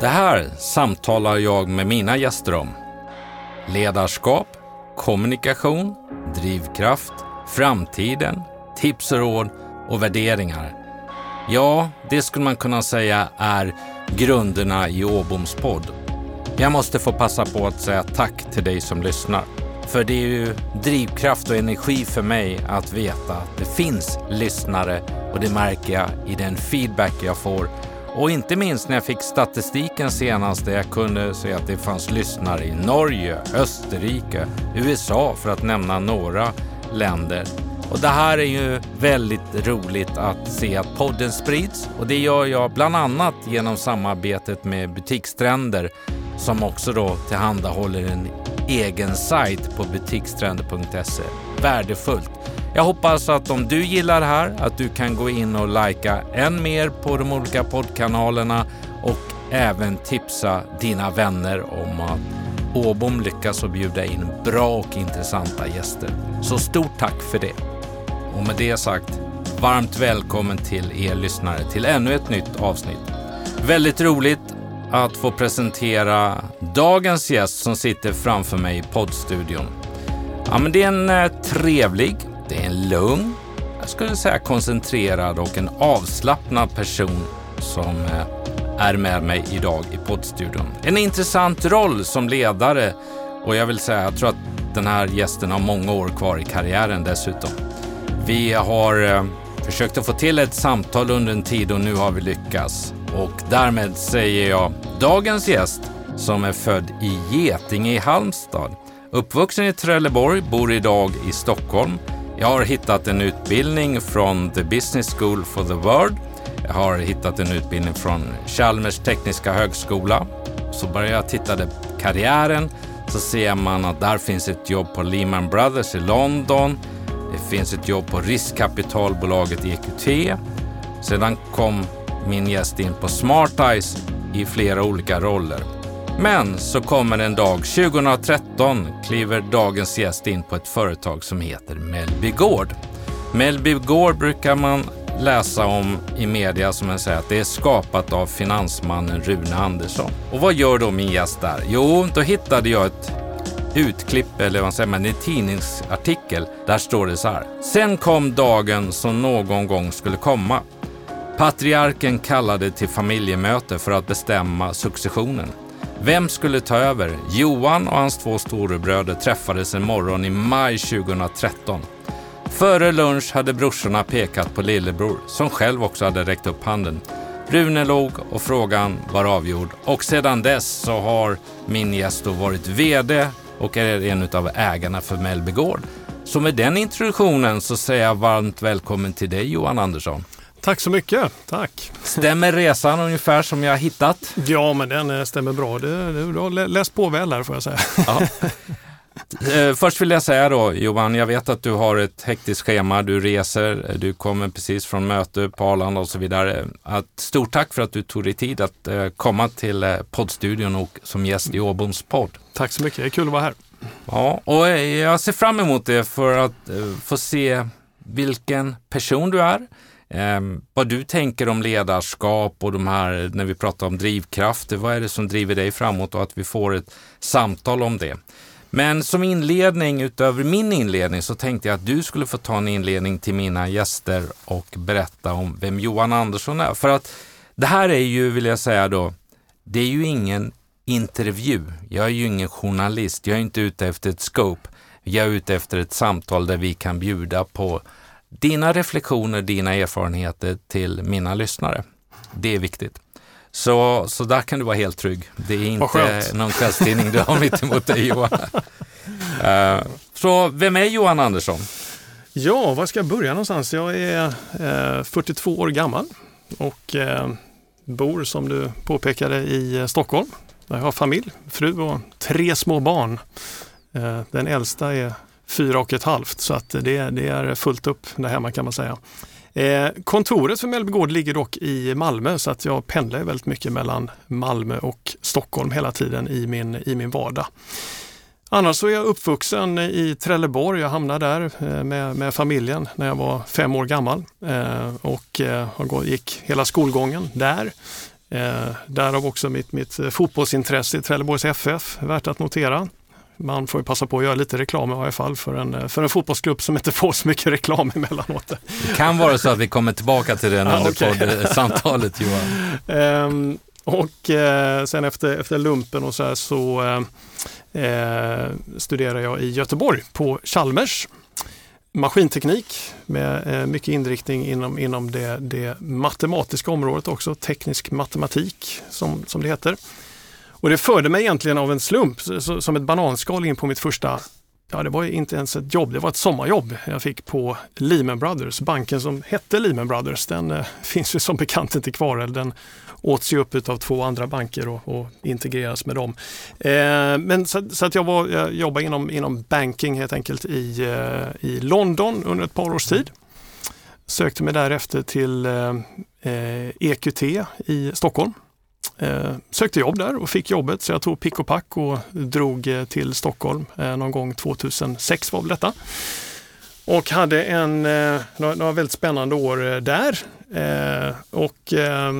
Det här samtalar jag med mina gäster om. Ledarskap, kommunikation, drivkraft, framtiden, tips och råd och värderingar. Ja, det skulle man kunna säga är grunderna i Åboms podd. Jag måste få passa på att säga tack till dig som lyssnar. För det är ju drivkraft och energi för mig att veta att det finns lyssnare och det märker jag i den feedback jag får. Och inte minst när jag fick statistiken senast där jag kunde se att det fanns lyssnare i Norge, Österrike, USA för att nämna några länder. Och det här är ju väldigt roligt att se att podden sprids och det gör jag bland annat genom samarbetet med Butikstrender som också då tillhandahåller en egen sajt på butikstrender.se. Värdefullt! Jag hoppas att om du gillar det här att du kan gå in och likea än mer på de olika poddkanalerna och även tipsa dina vänner om att Åbom lyckas att bjuda in bra och intressanta gäster. Så stort tack för det! Och med det sagt, varmt välkommen till er lyssnare till ännu ett nytt avsnitt. Väldigt roligt att få presentera dagens gäst som sitter framför mig i poddstudion. Ja, men det är en eh, trevlig, det är en lugn, jag skulle säga koncentrerad och en avslappnad person som eh, är med mig idag i poddstudion. En intressant roll som ledare och jag vill säga, jag tror att den här gästen har många år kvar i karriären dessutom. Vi har eh, försökt att få till ett samtal under en tid och nu har vi lyckats. Och därmed säger jag dagens gäst som är född i Getinge i Halmstad. Uppvuxen i Trelleborg, bor idag i Stockholm. Jag har hittat en utbildning från The Business School for the World. Jag har hittat en utbildning från Chalmers tekniska högskola. Så börjar jag titta på karriären så ser man att där finns ett jobb på Lehman Brothers i London. Det finns ett jobb på riskkapitalbolaget EQT. Sedan kom min gäst in på Smart Eyes i flera olika roller. Men så kommer en dag 2013 kliver dagens gäst in på ett företag som heter Mellby Gård. Mellby Gård brukar man läsa om i media som jag säger att det är skapat av finansmannen Rune Andersson. Och vad gör då min gäst där? Jo, då hittade jag ett utklipp, eller vad säger man, en tidningsartikel. Där står det så här. Sen kom dagen som någon gång skulle komma. Patriarken kallade till familjemöte för att bestämma successionen. Vem skulle ta över? Johan och hans två storebröder träffades en morgon i maj 2013. Före lunch hade brorsorna pekat på lillebror, som själv också hade räckt upp handen. Rune log och frågan var avgjord och sedan dess så har min gäst då varit VD och är en av ägarna för Mellby Gård. Så med den introduktionen så säger jag varmt välkommen till dig Johan Andersson. Tack så mycket, tack. Stämmer resan ungefär som jag hittat? Ja, men den eh, stämmer bra. Du, du, har läst på väl där får jag säga. Ja. Eh, först vill jag säga då Johan, jag vet att du har ett hektiskt schema, du reser, du kommer precis från möte på Arlanda och så vidare. Att, stort tack för att du tog dig tid att uh, komma till poddstudion och som gäst i Åboms podd. Tack så mycket, det är kul att vara här. Ja, och jag ser fram emot det för att få se vilken person du är. Eh, vad du tänker om ledarskap och de här, när vi pratar om drivkrafter, vad är det som driver dig framåt och att vi får ett samtal om det. Men som inledning, utöver min inledning, så tänkte jag att du skulle få ta en inledning till mina gäster och berätta om vem Johan Andersson är. För att det här är ju, vill jag säga då, det är ju ingen intervju. Jag är ju ingen journalist. Jag är inte ute efter ett scope. Jag är ute efter ett samtal där vi kan bjuda på dina reflektioner, dina erfarenheter till mina lyssnare. Det är viktigt. Så, så där kan du vara helt trygg. Det är inte någon kvällstidning du har mitt emot dig Johan. Uh, så vem är Johan Andersson? Ja, var ska jag börja någonstans? Jag är eh, 42 år gammal och eh, bor som du påpekade i eh, Stockholm. Där jag har familj, fru och tre små barn. Eh, den äldsta är fyra och ett halvt så att det, det är fullt upp där hemma kan man säga. Eh, kontoret för Mellby Gård ligger dock i Malmö så att jag pendlar väldigt mycket mellan Malmö och Stockholm hela tiden i min, i min vardag. Annars så är jag uppvuxen i Trelleborg. Jag hamnade där eh, med, med familjen när jag var fem år gammal eh, och eh, gick hela skolgången där. Eh, därav också mitt, mitt eh, fotbollsintresse i Trelleborgs FF, värt att notera. Man får ju passa på att göra lite reklam i varje fall för en, för en fotbollsklubb som inte får så mycket reklam emellanåt. Det kan vara så att vi kommer tillbaka till det under okay. samtalet Johan. Ehm, och eh, sen efter, efter lumpen och så här så eh, eh, studerade jag i Göteborg på Chalmers maskinteknik med eh, mycket inriktning inom, inom det, det, matematiska området också, teknisk matematik som, som det heter. Och det förde mig egentligen av en slump, så, som ett bananskal in på mitt första Ja, det var inte ens ett jobb, det var ett sommarjobb jag fick på Lehman Brothers. Banken som hette Lehman Brothers, den eh, finns ju som bekant inte kvar. Den åts ju upp av två andra banker och, och integreras med dem. Eh, men så, så, att jag, var, jag jobbade inom, inom banking helt enkelt i, eh, i London under ett par års tid. Sökte mig därefter till EQT eh, eh i Stockholm. Eh, sökte jobb där och fick jobbet så jag tog pick och pack och drog eh, till Stockholm eh, någon gång 2006 var väl detta. Och hade en, eh, några väldigt spännande år eh, där. Eh, och eh,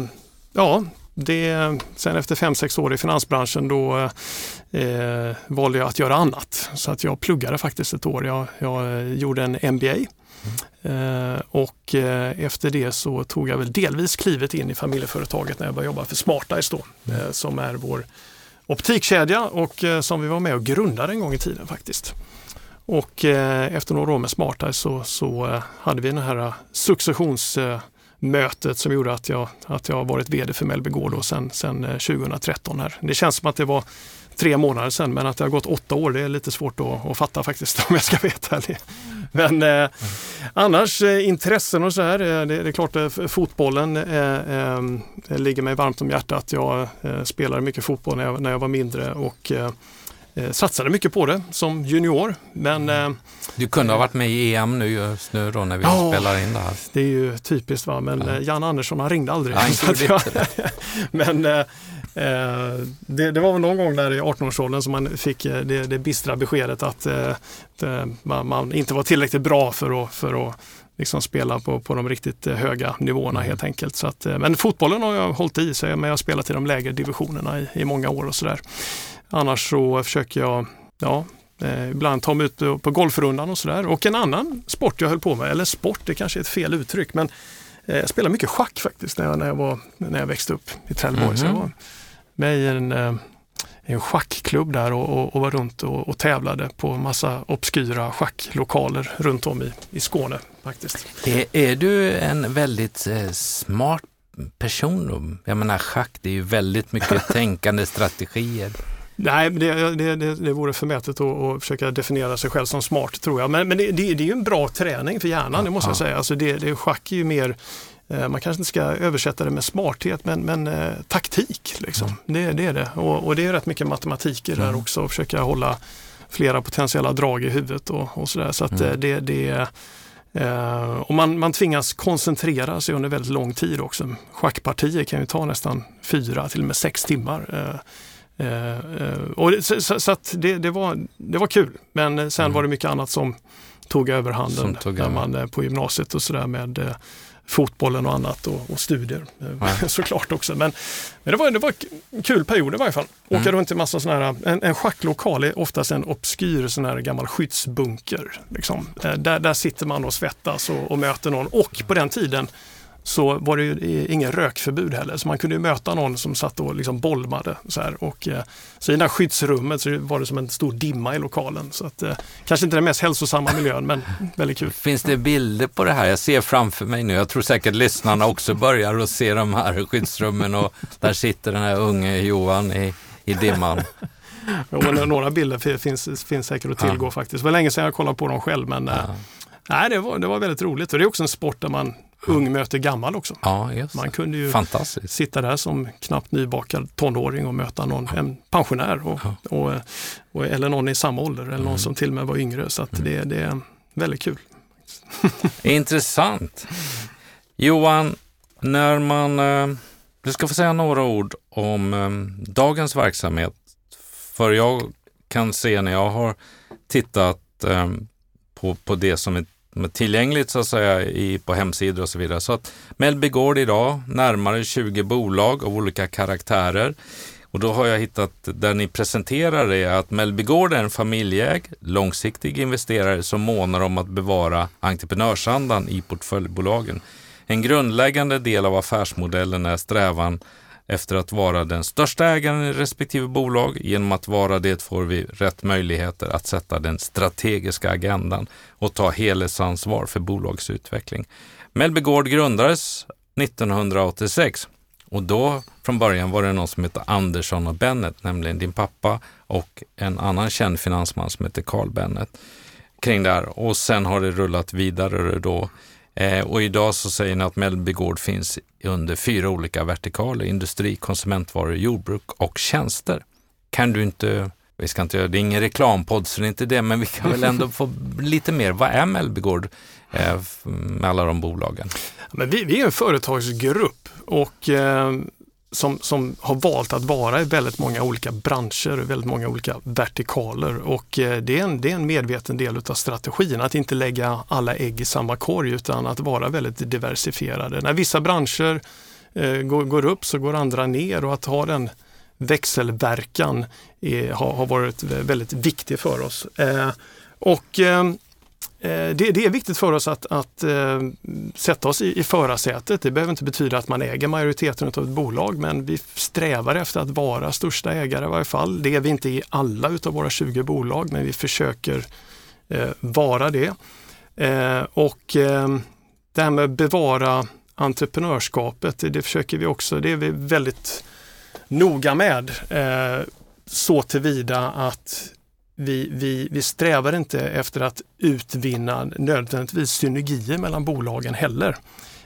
ja, det, sen efter fem sex år i finansbranschen då eh, valde jag att göra annat. Så att jag pluggade faktiskt ett år. Jag, jag gjorde en MBA. Mm. Eh, och eh, efter det så tog jag väl delvis klivet in i familjeföretaget när jag började jobba för Smartice då, mm. Eh, som är vår optikkedja och som vi var med och grundade en gång i tiden faktiskt. Och efter några år med Smartice så, så hade vi den här successions mötet som gjorde att jag, att jag varit VD för Mellby Gård sen, sen 2013. Här. Det känns som att det var tre månader sedan men att det har gått åtta år det är lite svårt att, att fatta faktiskt om jag ska vara ärlig. Men eh, annars eh, intressen och så här, eh, det, det, är klart eh, fotbollen eh, ligger mig varmt om hjärtat. Jag eh, spelade mycket fotboll när jag, när jag var mindre och satsade mycket på det som junior. Men, mm. du kunde ha varit med i EM nu just nu då när vi ja, spelar in det här. Det är ju typiskt va, men ja. Jan Andersson han ringde aldrig. Ja, men det, det, var väl någon gång där i 18-årsåldern som man fick det, det bistra beskedet att eh, man, man, inte var tillräckligt bra för att, för att liksom spela på, på de riktigt höga nivåerna mm. helt enkelt. Så att, men fotbollen har jag hållit i sig, men jag har spelat i de lägre divisionerna i, i många år och sådär. Annars så försöker jag ja, eh, ibland ta mig ut på golfrundan och sådär. Och en annan sport jag höll på med, eller sport, det kanske är ett fel uttryck, men eh, jag spelade mycket schack faktiskt när jag, när jag, var, när jag växte upp i Trelleborg. Mm -hmm. Så jag mhm. var med i en, eh, en schackklubb där och, och, och var runt och, och, tävlade på massa obskyra schacklokaler runt om i, i Skåne faktiskt. Är, är du en väldigt eh, smart person? Jag menar schack, det är ju väldigt mycket tänkande strategier. Nej, det, det, det, det vore förmätet att, att försöka definiera sig själv som smart tror jag. Men, men det, det, det är ju en bra träning för hjärnan, det måste ja. jag säga. Alltså det, det, schack är ju mer man kanske inte ska översätta det med smarthet men, men eh, taktik. Liksom. Mm. Det, det är det. Och, och, det är rätt mycket matematik i det mm. där också. Att försöka hålla flera potentiella drag i huvudet och, och sådär. Så att mm. Eh, det, det eh, och man, man tvingas koncentrera sig under väldigt lång tid också. Schackpartier kan ju ta nästan fyra till och med sex timmar. Eh, Eh, eh, och så, så, så det, det, var, det var kul, men sen mm. var det mycket annat som tog överhanden tog när man eh, på gymnasiet och sådär med fotbollen och annat och, och studier ja. såklart också. Men, men det, var, det var en kul period i varje fall. Åka mm. runt i massa sådana här, en, en schacklokal är oftast en obskyr sån här gammal skyddsbunker. Liksom. Där, där sitter man och svettas och, och möter någon och på den tiden så var det ju ingen rökförbud heller. Så man kunde möta någon som satt och liksom bolmade. Så, här. Och, eh, så i det här skyddsrummet så var det som en stor dimma i lokalen. Så att, eh, kanske inte den mest hälsosamma miljön, men väldigt kul. Finns det bilder på det här? Jag ser framför mig nu, jag tror säkert lyssnarna också börjar att se de här skyddsrummen och där sitter den här unge Johan i, i dimman. jo, några bilder finns, finns säkert att tillgå ja. faktiskt. Det var länge sedan jag kollade på dem själv, men eh, ja. nej, det, var, det var väldigt roligt. Och det är också en sport där man ung möter gammal också. Ja, just. Man kunde ju sitta där som knappt nybakad tonåring och möta någon, en pensionär och, ja. och, och, eller någon i samma ålder eller någon mm. som till och med var yngre. Så mm. det, det är väldigt kul. Intressant. Johan, när man, eh, du ska få säga några ord om eh, dagens verksamhet. För jag kan se när jag har tittat eh, på, på det som är tillgängligt så att säga i, på hemsidor och så vidare. Så att Mellby Gård idag, närmare 20 bolag av olika karaktärer. Och då har jag hittat, där ni presenterar det, att Mellby Gård är en familjeägd, långsiktig investerare som månar om att bevara entreprenörsandan i portföljbolagen. En grundläggande del av affärsmodellen är strävan efter att vara den största ägaren i respektive bolag. Genom att vara det får vi rätt möjligheter att sätta den strategiska agendan och ta helhetsansvar för bolagsutveckling. Mellby Gård grundades 1986 och då från början var det någon som hette Andersson och Bennet, nämligen din pappa och en annan känd finansman som heter Carl Bennet kring det här. Och sen har det rullat vidare då. Eh, och idag så säger ni att Mellby Gård finns under fyra olika vertikaler, industri, konsumentvaror, jordbruk och tjänster. Kan du inte, vi ska inte göra, det är ingen reklampodd så det är inte det, men vi kan väl ändå få lite mer, vad är Mellbygård eh, med alla de bolagen? Men vi, vi är en företagsgrupp och eh, som, som har valt att vara i väldigt många olika branscher, väldigt många olika vertikaler och eh, det är en, det är en medveten del av strategin att inte lägga alla ägg i samma korg utan att vara väldigt diversifierade. När vissa branscher eh, går, går, upp så går andra ner och att ha den växelverkan är, har, har, varit väldigt viktig för oss. Eh, och Eh, Eh, det, det, är viktigt för oss att, att äh, sätta oss i, i förarsätet. Det behöver inte betyda att man äger majoriteten av ett bolag, men vi strävar efter att vara största ägare i varje fall. Det är vi inte i alla utav våra 20 bolag, men vi försöker äh, vara det. Äh, och det här med att bevara entreprenörskapet, det, det, försöker vi också, det är vi väldigt noga med. så tillvida att vi, vi, vi strävar inte efter att utvinna nödvändigtvis synergier mellan bolagen heller.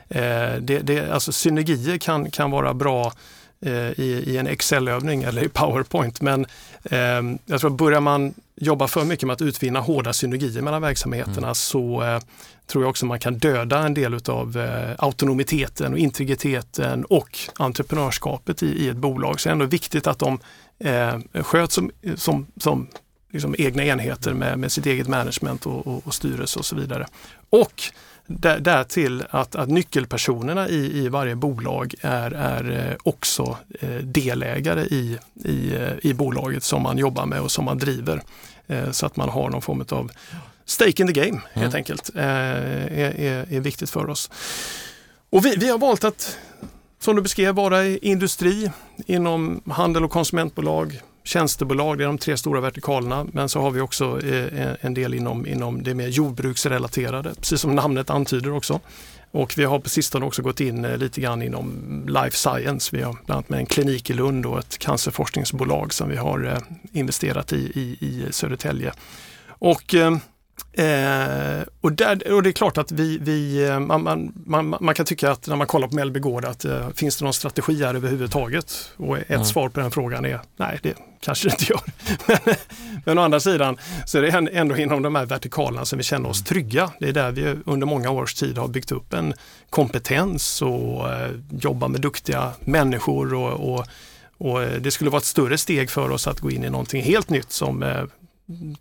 Eh, det, det, alltså synergier kan, kan vara bra eh, i, i, en Excel-övning eller i Powerpoint men eh, jag tror att börjar man jobba för mycket med att utvinna hårda synergier mellan verksamheterna mm. så eh, tror jag också man kan döda en del av eh, autonomiteten och integriteten och entreprenörskapet i, i, ett bolag. Så det är ändå viktigt att de eh, sköts som, som, som liksom egna enheter med, med sitt eget management och, och, och styrelse och så vidare. Och där, därtill att, att nyckelpersonerna i, i varje bolag är, är eh, också eh, delägare i, i, eh, i bolaget som man jobbar med och som man driver. Så att man har någon form av stake in the game helt mm. enkelt. Är, är, är viktigt för oss. Och vi, vi har valt att, som du beskrev, vara i industri, inom handel och konsumentbolag, tjänstebolag, det är de tre stora vertikalerna. Men så har vi också eh, en del inom, inom det mer jordbruksrelaterade, precis som namnet antyder också. Och vi har på sistone också gått in eh, lite grann inom life science. Vi har bland annat med en klinik i Lund och ett cancerforskningsbolag som vi har eh, investerat i i, i Södertälje. Och eh, Eh, och, där, och det är klart att vi, vi eh, man, man, man, man, kan tycka att när man kollar på Mellby Gård att eh, finns det någon strategi här överhuvudtaget? Och ett mm. svar på den frågan är nej, det kanske det inte gör. men, men å andra sidan så är det ändå inom de här vertikalerna som vi känner oss trygga. Det är där vi under många års tid har byggt upp en kompetens och eh, jobbar med duktiga människor och, och och eh, det skulle vara ett större steg för oss att gå in i någonting helt nytt som eh,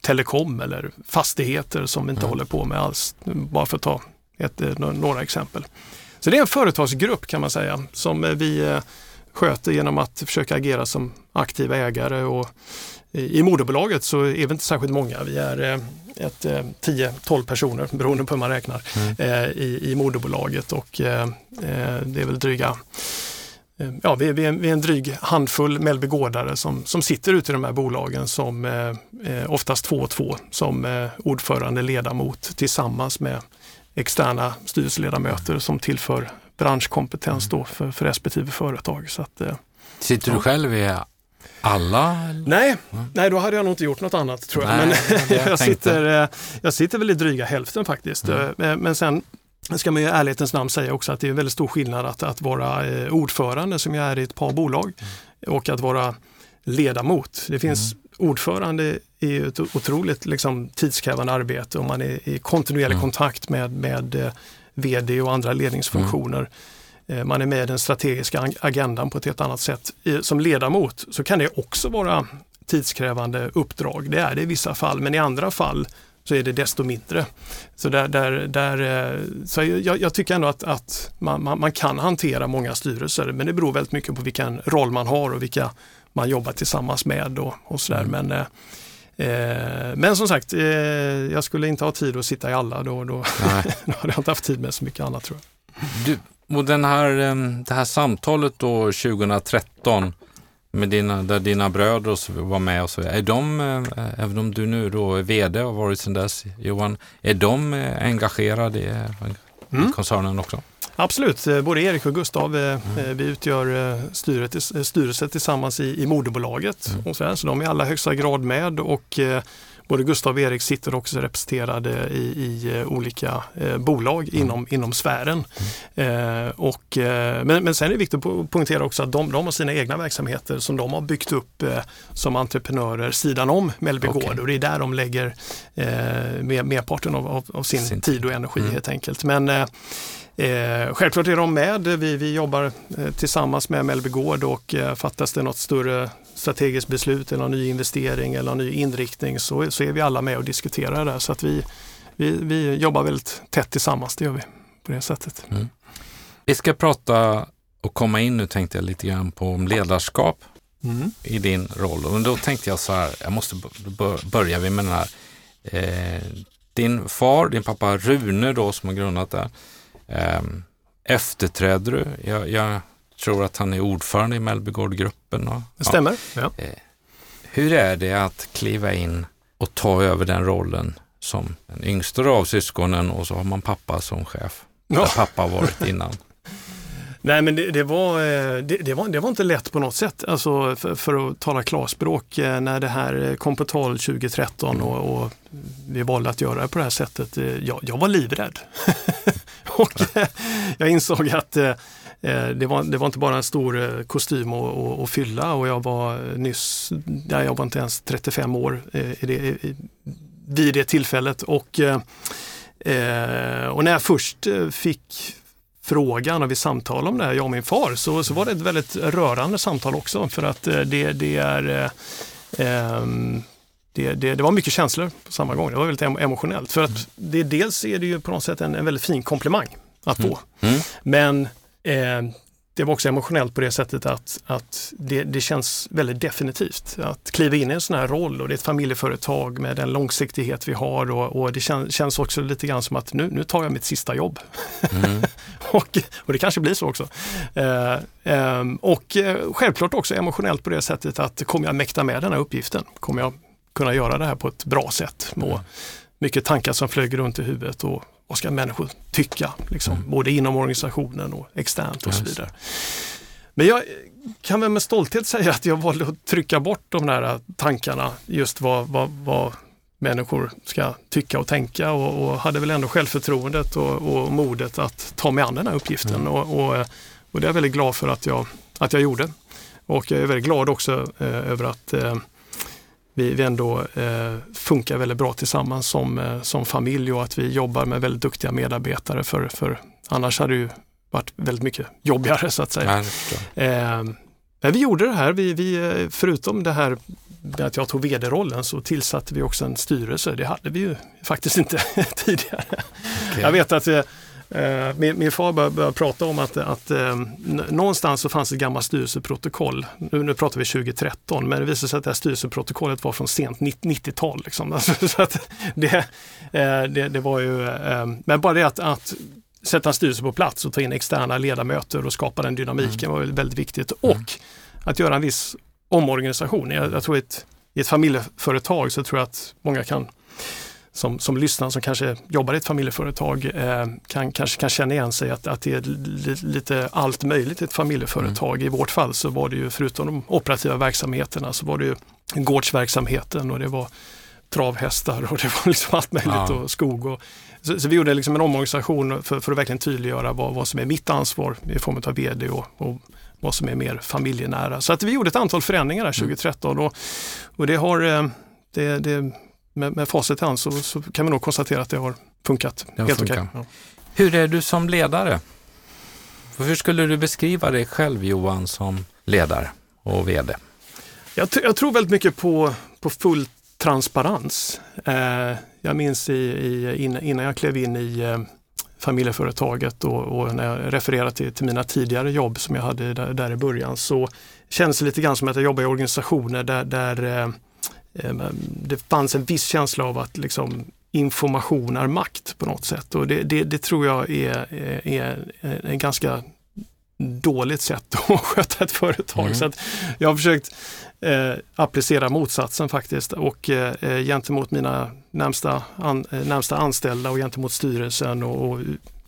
telekom eller fastigheter som vi inte mm. håller på med alls. Bara för att ta ett, eh, några exempel. Så det är en företagsgrupp kan man säga som eh, vi eh, sköter genom att försöka agera som aktiva ägare och i moderbolaget så är vi inte särskilt många. Vi är ett 10-12 personer beroende på hur man räknar mm. i, i moderbolaget och det är väl dryga ja, vi, vi, är, vi är en dryg handfull Mellbygårdare som, som sitter ute i de här bolagen som eh, eh, oftast två och två som eh, ordförande, ledamot tillsammans med externa styrelseledamöter som tillför branschkompetens då för, för respektive företag. Så att, eh, sitter du själv i alla? Nej, mm. nej, då hade jag nog inte gjort något annat tror jag. Nej, men jag, sitter, eh, jag sitter väl i dryga hälften faktiskt. Mm. Men sen ska man i ärlighetens namn säga också att det är väldigt stor skillnad att, att vara eh, ordförande som jag är i ett par bolag mm. och att vara ledamot. Det finns mm. ordförande i ett otroligt liksom, tidskrävande arbete och man är i kontinuerlig mm. kontakt med, med eh, VD och andra ledningsfunktioner. Eh, man är med i den strategiska agendan på ett helt annat sätt. Som ledamot så kan det också vara tidskrävande uppdrag. Det är det i vissa fall, men i andra fall så är det desto mindre. Så, där, där, där, eh, så jag, jag tycker ändå att, att man, man, man, kan hantera många styrelser, men det beror väldigt mycket på vilken roll man har och vilka man jobbar tillsammans med och, och sådär. Mm. Men, eh, eh, men som sagt, eh, jag skulle inte ha tid att sitta i alla, då, då, då hade jag inte haft tid med så mycket annat tror jag. Du, och den här, eh, det här samtalet då 2013 med dina, där dina bröder var med och så är de, eh, även om du nu då är VD och har varit sedan dess Johan, är de eh, engagerade i, mm. koncernen också? Absolut, både Erik och Gustav, mm. vi utgör styrelsen tillsammans i, i moderbolaget. Mm. Och så, här, så de är i allra högsta grad med och både Gustav och Erik sitter också representerade i, i eh, olika eh, bolag mm. inom, inom sfären. Mm. Eh, och, eh, men, men sen är det viktigt att poängtera också att de, de har sina egna verksamheter som de har byggt upp eh, som entreprenörer sidan om Mellby okay. Gård och det är där de lägger eh, merparten av, av, av sin, sin, tid och energi mm. helt enkelt. Men Eh, självklart är de med. Vi, vi jobbar eh, tillsammans med Mellby Gård och eh, fattas det något större strategiskt beslut eller en ny investering eller en ny inriktning så, så är vi alla med och diskuterar det. Så att vi, vi, vi jobbar väldigt tätt tillsammans, det gör vi på det sättet. Mm. Vi ska prata och komma in nu tänkte jag lite grann på ledarskap mm. i din roll. Och då tänkte jag så här, jag måste börja med den här. Eh, din far, din pappa Rune då som har grundat det, eh, efterträder du? Jag, jag tror att han är ordförande i Mellbygårdgruppen. Och, det stämmer. Ja. Ja. Eh, hur är det att kliva in och ta över den rollen som den yngsta av syskonen och så har man pappa som chef? Ja. Där pappa varit innan. Nej men det, det var, eh, det, det, var, det var inte lätt på något sätt. Alltså för, för att tala klarspråk eh, när det här kom på tal 2013 och, och, vi valde att göra det på det här sättet. Jag, jag var livrädd. och eh, jag insåg att eh, eh, det var, det var inte bara en stor kostym att fylla och jag var nyss, där jag var inte ens 35 år i det, vid det tillfället. Och, och när jag först fick frågan och vi samtalade om det här, jag och min far, så, så var det ett väldigt rörande samtal också för att det, det är eh, ehm, det, det, det, var mycket känslor på samma gång. Det var väldigt emotionellt. För att det, dels är det ju på något sätt en, en väldigt fin komplimang att få. Mm. Mm. Men Eh, det var också emotionellt på det sättet att, att det, det, känns väldigt definitivt att kliva in i en sån här roll och det är ett familjeföretag med den långsiktighet vi har och, och det kän, känns också lite grann som att nu, nu tar jag mitt sista jobb. Mm. och, och det kanske blir så också. Eh, eh, och självklart också emotionellt på det sättet att kommer jag mäkta med den här uppgiften? Kommer jag kunna göra det här på ett bra sätt? Mm. mycket tankar som flög runt i huvudet och vad ska människor tycka? Liksom, mm. Både inom organisationen och externt och så vidare. Men jag kan väl med stolthet säga att jag valde att trycka bort de där tankarna, just vad, vad, vad människor ska tycka och tänka och, och hade väl ändå självförtroendet och, och, modet att ta mig an den här uppgiften. Mm. Och, och, och, det är jag väldigt glad för att jag, att jag gjorde. Och jag är väldigt glad också eh, över att eh, vi, vi ändå eh, funkar väldigt bra tillsammans som, eh, som familj och att vi jobbar med väldigt duktiga medarbetare för, för annars hade det ju varit väldigt mycket jobbigare så att säga. Eh, men vi gjorde det här, vi, vi, eh, förutom det här att jag tog vd-rollen så tillsatte vi också en styrelse. Det hade vi ju faktiskt inte tidigare. Okay. Jag vet att eh, min, min far började, började prata om att, att eh, någonstans så fanns ett gammalt styrelseprotokoll. Nu, nu pratar vi 2013, men det visade sig att det här styrelseprotokollet var från sent 90-tal. Liksom. så det, eh, det, det, var ju, eh, men bara det att, att sätta en styrelse på plats och ta in externa ledamöter och skapa den dynamiken mm. var väldigt viktigt. Mm. Och att göra en viss omorganisation. Jag, jag tror att i ett familjeföretag så tror jag att många kan som, som lyssnar som kanske jobbar i ett familjeföretag eh, kan, kanske kan känna igen sig att, att det är li, lite allt möjligt i ett familjeföretag. Mm. I vårt fall så var det ju förutom de operativa verksamheterna så var det ju gårdsverksamheten och det var travhästar och det var liksom allt möjligt ja. och skog. Och, så, så, vi gjorde liksom en omorganisation för, för att verkligen tydliggöra vad, vad som är mitt ansvar i form av vd och, och vad som är mer familjenära. Så att vi gjorde ett antal förändringar där 2013 mm. och, och det har eh, det, det med, med facit i hand så, så, kan vi nog konstatera att det har funkat det har helt okej. Okay. Ja. Hur är du som ledare? Hur skulle du beskriva dig själv Johan som ledare och VD? Jag, jag, tror väldigt mycket på, på full transparens. Eh, jag minns i, i, innan jag klev in i eh, familjeföretaget och, och, när jag refererar till, till, mina tidigare jobb som jag hade där, där, i början så kändes det lite grann som att jag jobbar i organisationer där, där eh, eh, det fanns en viss känsla av att liksom, information är makt på något sätt och det, det, det tror jag är, är, är en ganska dåligt sätt att sköta ett företag. Mm. Så jag har försökt eh, applicera motsatsen faktiskt och eh, eh, gentemot mina närmsta, an, eh, närmsta anställda och gentemot styrelsen och, och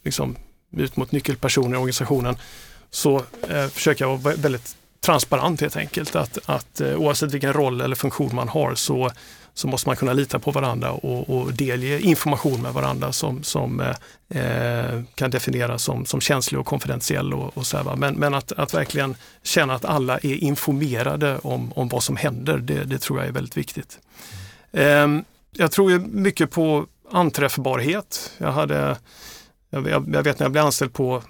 liksom, ut mot nyckelpersoner i organisationen så eh, försöker jag vara väldigt transparent helt enkelt. Att, att eh, oavsett vilken roll eller funktion man har så så måste man kunna lita på varandra och, och delge information med varandra som, som eh, eh kan definieras som, som känslig och konfidentiell. Och, och så här, men, men att, att verkligen känna att alla är informerade om, om vad som händer, det, det tror jag är väldigt viktigt. Eh, jag tror mycket på anträffbarhet. Jag, hade, jag, jag vet när jag blev anställd på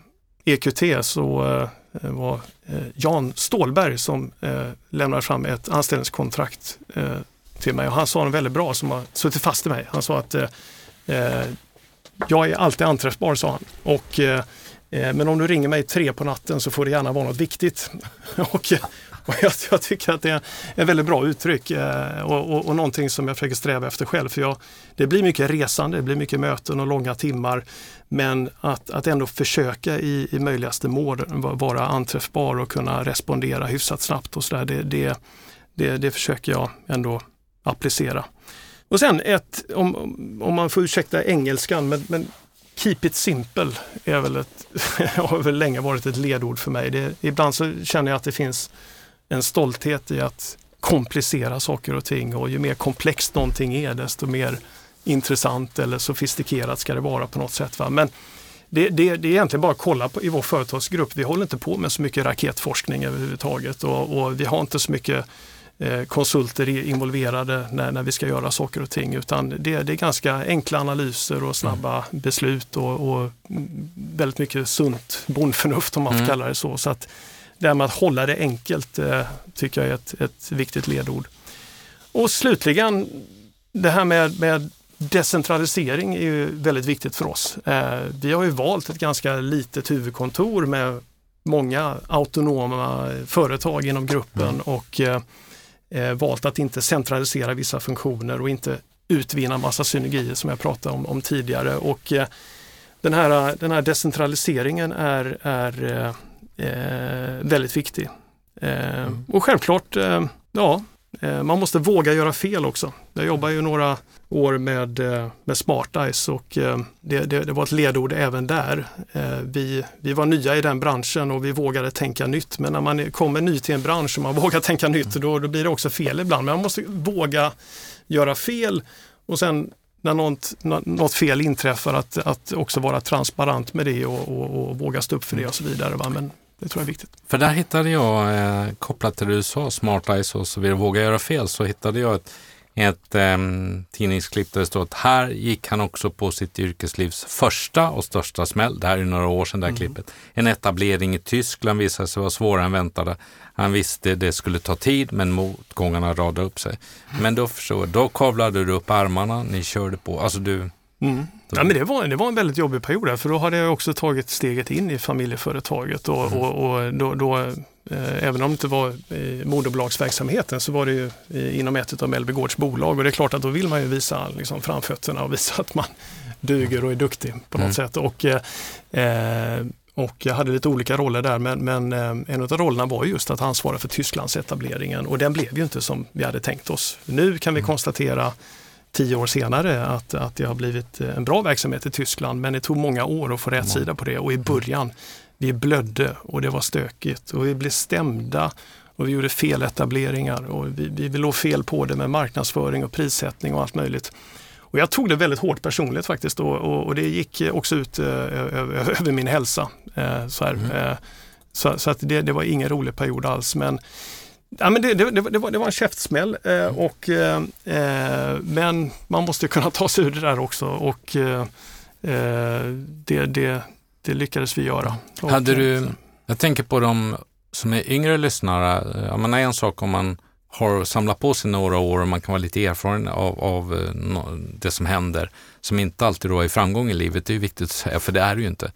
EQT så eh, Eh, var eh, Jan Stålberg som eh, lämnade fram ett anställningskontrakt till mig och han sa något väldigt bra som har suttit fast i mig. Han sa att jag är alltid anträffbar, sa han. Och, men om du ringer mig tre på natten så får det gärna vara något viktigt. och, och jag, jag, tycker att det är ett väldigt bra uttryck och, och, och någonting som jag försöker sträva efter själv. För jag, det blir mycket resande, det blir mycket möten och långa timmar. Men att, att ändå försöka i, i möjligaste mån vara anträffbar och kunna respondera hyfsat snabbt och sådär. Det, det, det, det försöker jag ändå applicera. Och sen ett, om, om man får ursäkta engelskan, men, men keep it simple är väl ett, har väl länge varit ett ledord för mig. Det, ibland så känner jag att det finns en stolthet i att komplicera saker och ting och ju mer komplext någonting är desto mer intressant eller sofistikerat ska det vara på något sätt. Va? Men det, det, det är egentligen bara att kolla på i vår företagsgrupp. Vi håller inte på med så mycket raketforskning överhuvudtaget och, och vi har inte så mycket Eh, konsulter involverade när, när vi ska göra saker och ting utan det, det är ganska enkla analyser och snabba mm. beslut och, och, väldigt mycket sunt bondförnuft om man får mm. kalla det så. så att det här med att hålla det enkelt eh, tycker jag är ett, ett viktigt ledord. Och slutligen det här med, med decentralisering är ju väldigt viktigt för oss. Eh, vi har ju valt ett ganska litet huvudkontor med många autonoma företag inom gruppen mm. och eh, eh, valt att inte centralisera vissa funktioner och inte utvinna massa synergier som jag pratade om, om tidigare. Och den, här, den här decentraliseringen är, är väldigt viktig. Mm. Och självklart, ja, Eh, man måste våga göra fel också. Jag jobbar ju några år med, eh, med Smart och eh, det, det, det, var ett ledord även där. Vi, vi var nya i den branschen och vi vågade tänka nytt. Men när man kommer ny till en bransch och man vågar tänka nytt då, då blir det också fel ibland. Men man måste våga göra fel och sen när något, något fel inträffar att, att också vara transparent med det och, och, och våga stå upp för det och så vidare. Va? Men det tror jag är viktigt. För där hittade jag, eh, kopplat till det du sa, Smart Eyes och så vidare, våga göra fel, så hittade jag ett ett eh, tidningsklipp där det står att här gick han också på sitt yrkeslivs första och största smäll. Det här är några år sedan det här mm. klippet. En etablering i Tyskland visade sig vara svårare än väntade. Han visste det skulle ta tid men motgångarna radade upp sig. Men då förstår då kavlade du upp armarna, ni körde på. Alltså du, Mm. Ja, men det, var, det var en väldigt jobbig period för då hade jag också tagit steget in i familjeföretaget och, mm. och, och då, då Eh, även om det inte var i moderbolagsverksamheten så var det ju inom ett av Mellby Gårds bolag och det är klart att då vill man ju visa liksom framfötterna och visa att man duger och är duktig på något mm. sätt. Och, eh, och jag hade lite olika roller där men, men eh, en av rollerna var just att ansvara för Tysklands etableringen och den blev ju inte som vi hade tänkt oss. Nu kan vi mm. konstatera tio år senare att, att det har blivit en bra verksamhet i Tyskland men det tog många år att få rätt sida på det och i början vi blödde och det var stökigt och vi blev stämda och vi gjorde feletableringar och vi, vi, vi låg fel på det med marknadsföring och prissättning och allt möjligt. Och jag tog det väldigt hårt personligt faktiskt och, och, och det gick också ut eh, över min hälsa. Eh, så, mm. eh, så, så, att det, det, var ingen rolig period alls. Men, ja, men det, det, det var, det var en käftsmäll eh, mm. och, eh, eh, men man måste kunna ta sig ur det där också. Och, det, det, det lyckades vi göra. Hade du, jag tänker på de som är yngre lyssnare, jag menar en sak om man har samlat på sig några år och man kan vara lite erfaren av, av det som händer, som inte alltid då är framgång i livet, det är viktigt att säga, för det är det ju inte.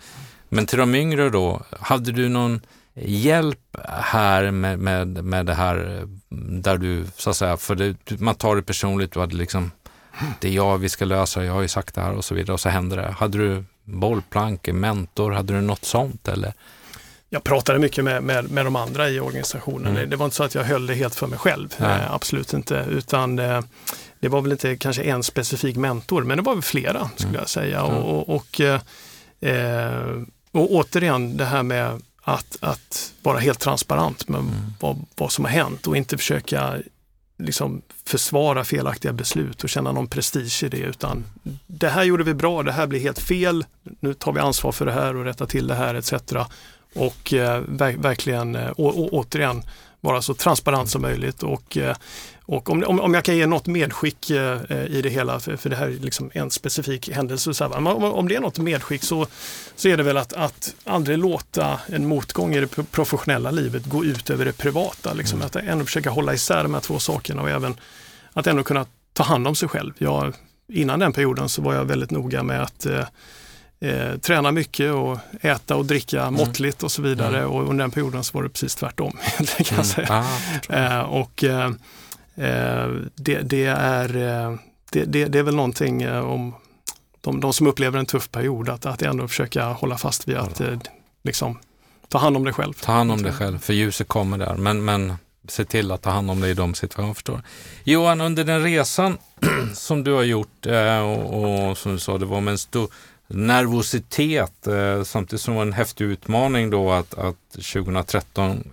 Men till de yngre då, hade du någon hjälp här med, med, med det här där du, så att säga, för det, man tar det personligt, du hade liksom, det är jag vi ska lösa, jag har ju sagt det här och så vidare och så händer det. Hade du bollplank, mentor, hade du något sånt eller? Jag pratade mycket med, med, med de andra i organisationen. Mm. Det var inte så att jag höll det helt för mig själv, eh, absolut inte, utan eh, det var väl inte kanske en specifik mentor, men det var väl flera skulle mm. jag säga. Mm. Och, och, eh, eh, och återigen det här med att, att vara helt transparent med mm. vad, vad som har hänt och inte försöka liksom försvara felaktiga beslut och känna någon prestige i det utan det här gjorde vi bra, det här blir helt fel, nu tar vi ansvar för det här och rättar till det här etc. Och eh, verkligen eh, återigen vara så transparent som möjligt och eh, och om, om, om jag kan ge något medskick eh, i det hela, för, för det här är liksom en specifik händelse, så här, om, om det är något medskick så, så är det väl att, att aldrig låta en motgång i det professionella livet gå ut över det privata. Liksom, mm. Att ändå försöka hålla isär de här två sakerna och även att ändå kunna ta hand om sig själv. Jag, innan den perioden så var jag väldigt noga med att eh, eh, träna mycket och äta och dricka mm. måttligt och så vidare. Mm. Och under den perioden så var det precis tvärtom. kan mm. säga. Ah, eh, och eh, Eh, det, det, är, eh, det, det, det, är väl någonting eh, om de, de, som upplever en tuff period, att, att ändå försöka hålla fast vid att liksom, ta hand om dig själv. Ta hand om dig själv, för ljuset kommer där. Men, men se till att ta hand om dig i de situationerna. Förstår. Johan, under den resan som du har gjort och, och som du sa, det var med en stor nervositet samtidigt som det var en häftig utmaning då att, att 2013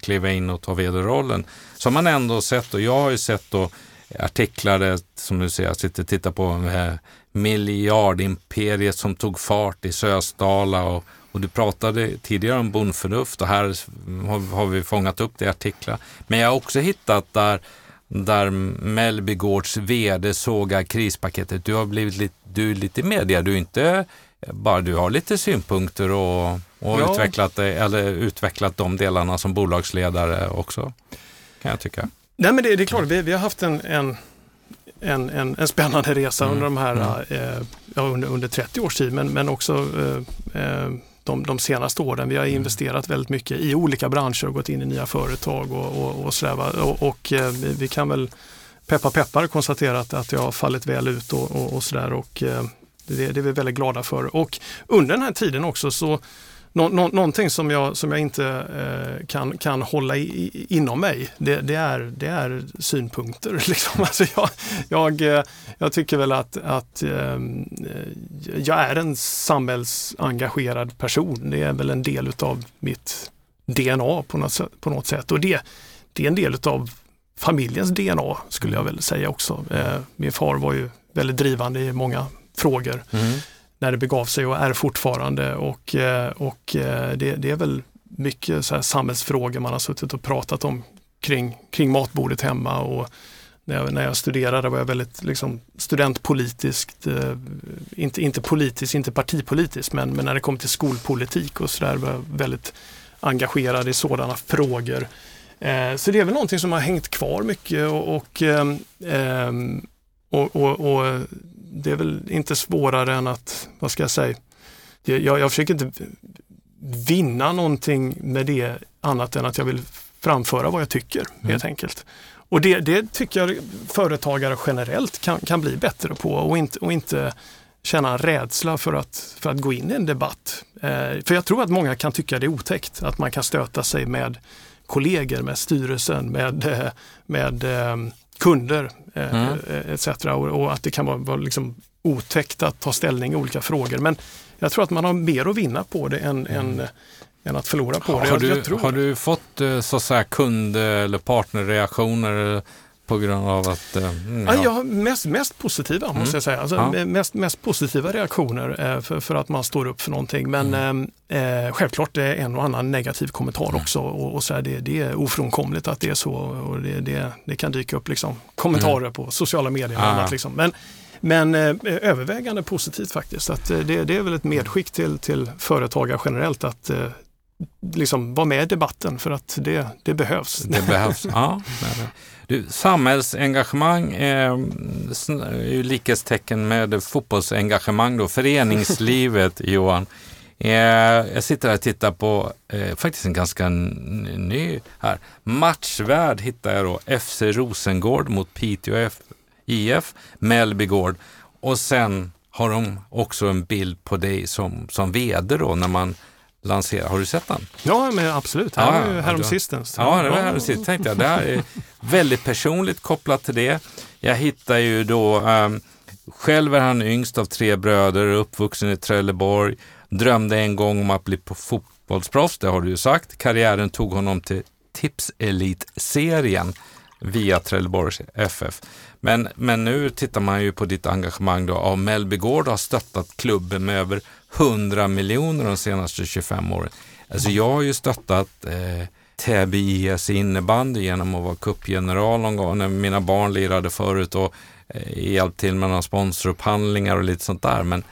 kliva in och ta vd-rollen så har man ändå sett, och jag har ju sett då artiklar som du säger, jag sitter och tittar på eh, miljardimperiet som tog fart i Sösdala och, och du pratade tidigare om bondförnuft och här har, har, vi fångat upp det i artiklar. Men jag har också hittat där, där Mellby Gårds vd sågar krispaketet. Du har blivit lite, du är lite media, du är inte bara du har lite synpunkter och, och ja. utvecklat, eller utvecklat de delarna som bolagsledare också kan jag tycka. Nej men det, det är klart, vi, vi har haft en, en, en, en, en spännande resa mm. under de här, mm. eh, under, under 30 års tid men, men också eh, eh, de, de senaste åren. Vi har mm. investerat väldigt mycket i olika branscher och gått in i nya företag och, och, och sådär. Och, och eh, vi kan väl peppar peppar konstatera att, att det har fallit väl ut och, och, och sådär. Och, eh, det, det är vi väldigt glada för. Och under den här tiden också så Nå, nå, någonting som jag, som jag inte eh, kan, kan hålla i, inom mig, det, det, är, det är synpunkter. Liksom. Alltså jag, jag, eh, jag tycker väl att, att ehm, eh, jag är en samhällsengagerad person. Det är väl en del utav mitt DNA på något, på något sätt. Och det, det är en del utav familjens DNA skulle jag väl säga också. Eh, min far var ju väldigt drivande i många frågor. Mm när det begav sig och är fortfarande. Och, eh, och eh, det, det är väl mycket så här samhällsfrågor man har suttit och pratat om kring, kring matbordet hemma. Och när, jag, när jag studerade var jag väldigt liksom, studentpolitiskt, eh, inte, inte politiskt, inte partipolitiskt, men, men när det kom till skolpolitik och sådär var jag väldigt engagerad i sådana frågor. Eh, så det är väl någonting som har hängt kvar mycket och, och, eh, och, och, och det är väl inte svårare än att, vad ska jag säga, jag, jag försöker inte vinna någonting med det annat än att jag vill framföra vad jag tycker mm. helt enkelt. Och det, det tycker jag företagare generellt kan, kan bli bättre på och inte, och inte känna rädsla för att, för att gå in i en debatt. Eh, för jag tror att många kan tycka det är otäckt att man kan stöta sig med kollegor, med styrelsen, med, eh, med eh, kunder eh, mm. Eh, etc. Och, och, att det kan vara, vara liksom otäckt att ta ställning i olika frågor. Men jag tror att man har mer att vinna på det än, mm. än, än att förlora på det. Har du, har du fått eh, så att säga, kund eller partnerreaktioner på grund av att... Mm, ja. ja, mest, mest positiva mm. måste jag säga. Alltså, ja. mest, mest positiva reaktioner eh, för, för att man står upp för någonting. Men mm. eh, eh självklart det är en och annan negativ kommentar mm. också. Och, och så här, det, det är ofrånkomligt att det är så. Och det, det, det kan dyka upp liksom, kommentarer mm. på sociala medier och annat. Liksom. Men, men eh, övervägande positivt faktiskt. Att, eh, det, det är väl ett medskick till, till företagare generellt att eh, liksom vara med i debatten för att det, det behövs. Det behövs, ja. Du, samhällsengagemang är, är ju likhetstecken med fotbollsengagemang då, föreningslivet Johan. Eh, jag sitter här och tittar på eh, faktiskt en ganska ny här. Matchvärd hittar jag då. FC Rosengård mot Piteå IF, Mellby Gård. Och sen har de också en bild på dig som, som vd då när man lanserar. Har du sett den? Ja, men absolut. Här ja, ju häromsistens. Ja, det var häromsistens. Tänkte jag. Det här är väldigt personligt kopplat till det. Jag hittar ju då, um, själv är han yngst av tre bröder, uppvuxen i Trelleborg, drömde en gång om att bli fotbollsproffs, det har du ju sagt. Karriären tog honom till Tipselit-serien via Trelleborgs FF. Men, men nu tittar man ju på ditt engagemang då. av Mellby Gård har stöttat klubben med över 100 miljoner de senaste 25 åren. Alltså jag har ju stöttat eh, Täby IS innebandy genom att vara cupgeneral någon gång när mina barn lirade förut och eh, hjälpt till med några sponsorupphandlingar och lite sånt där. Men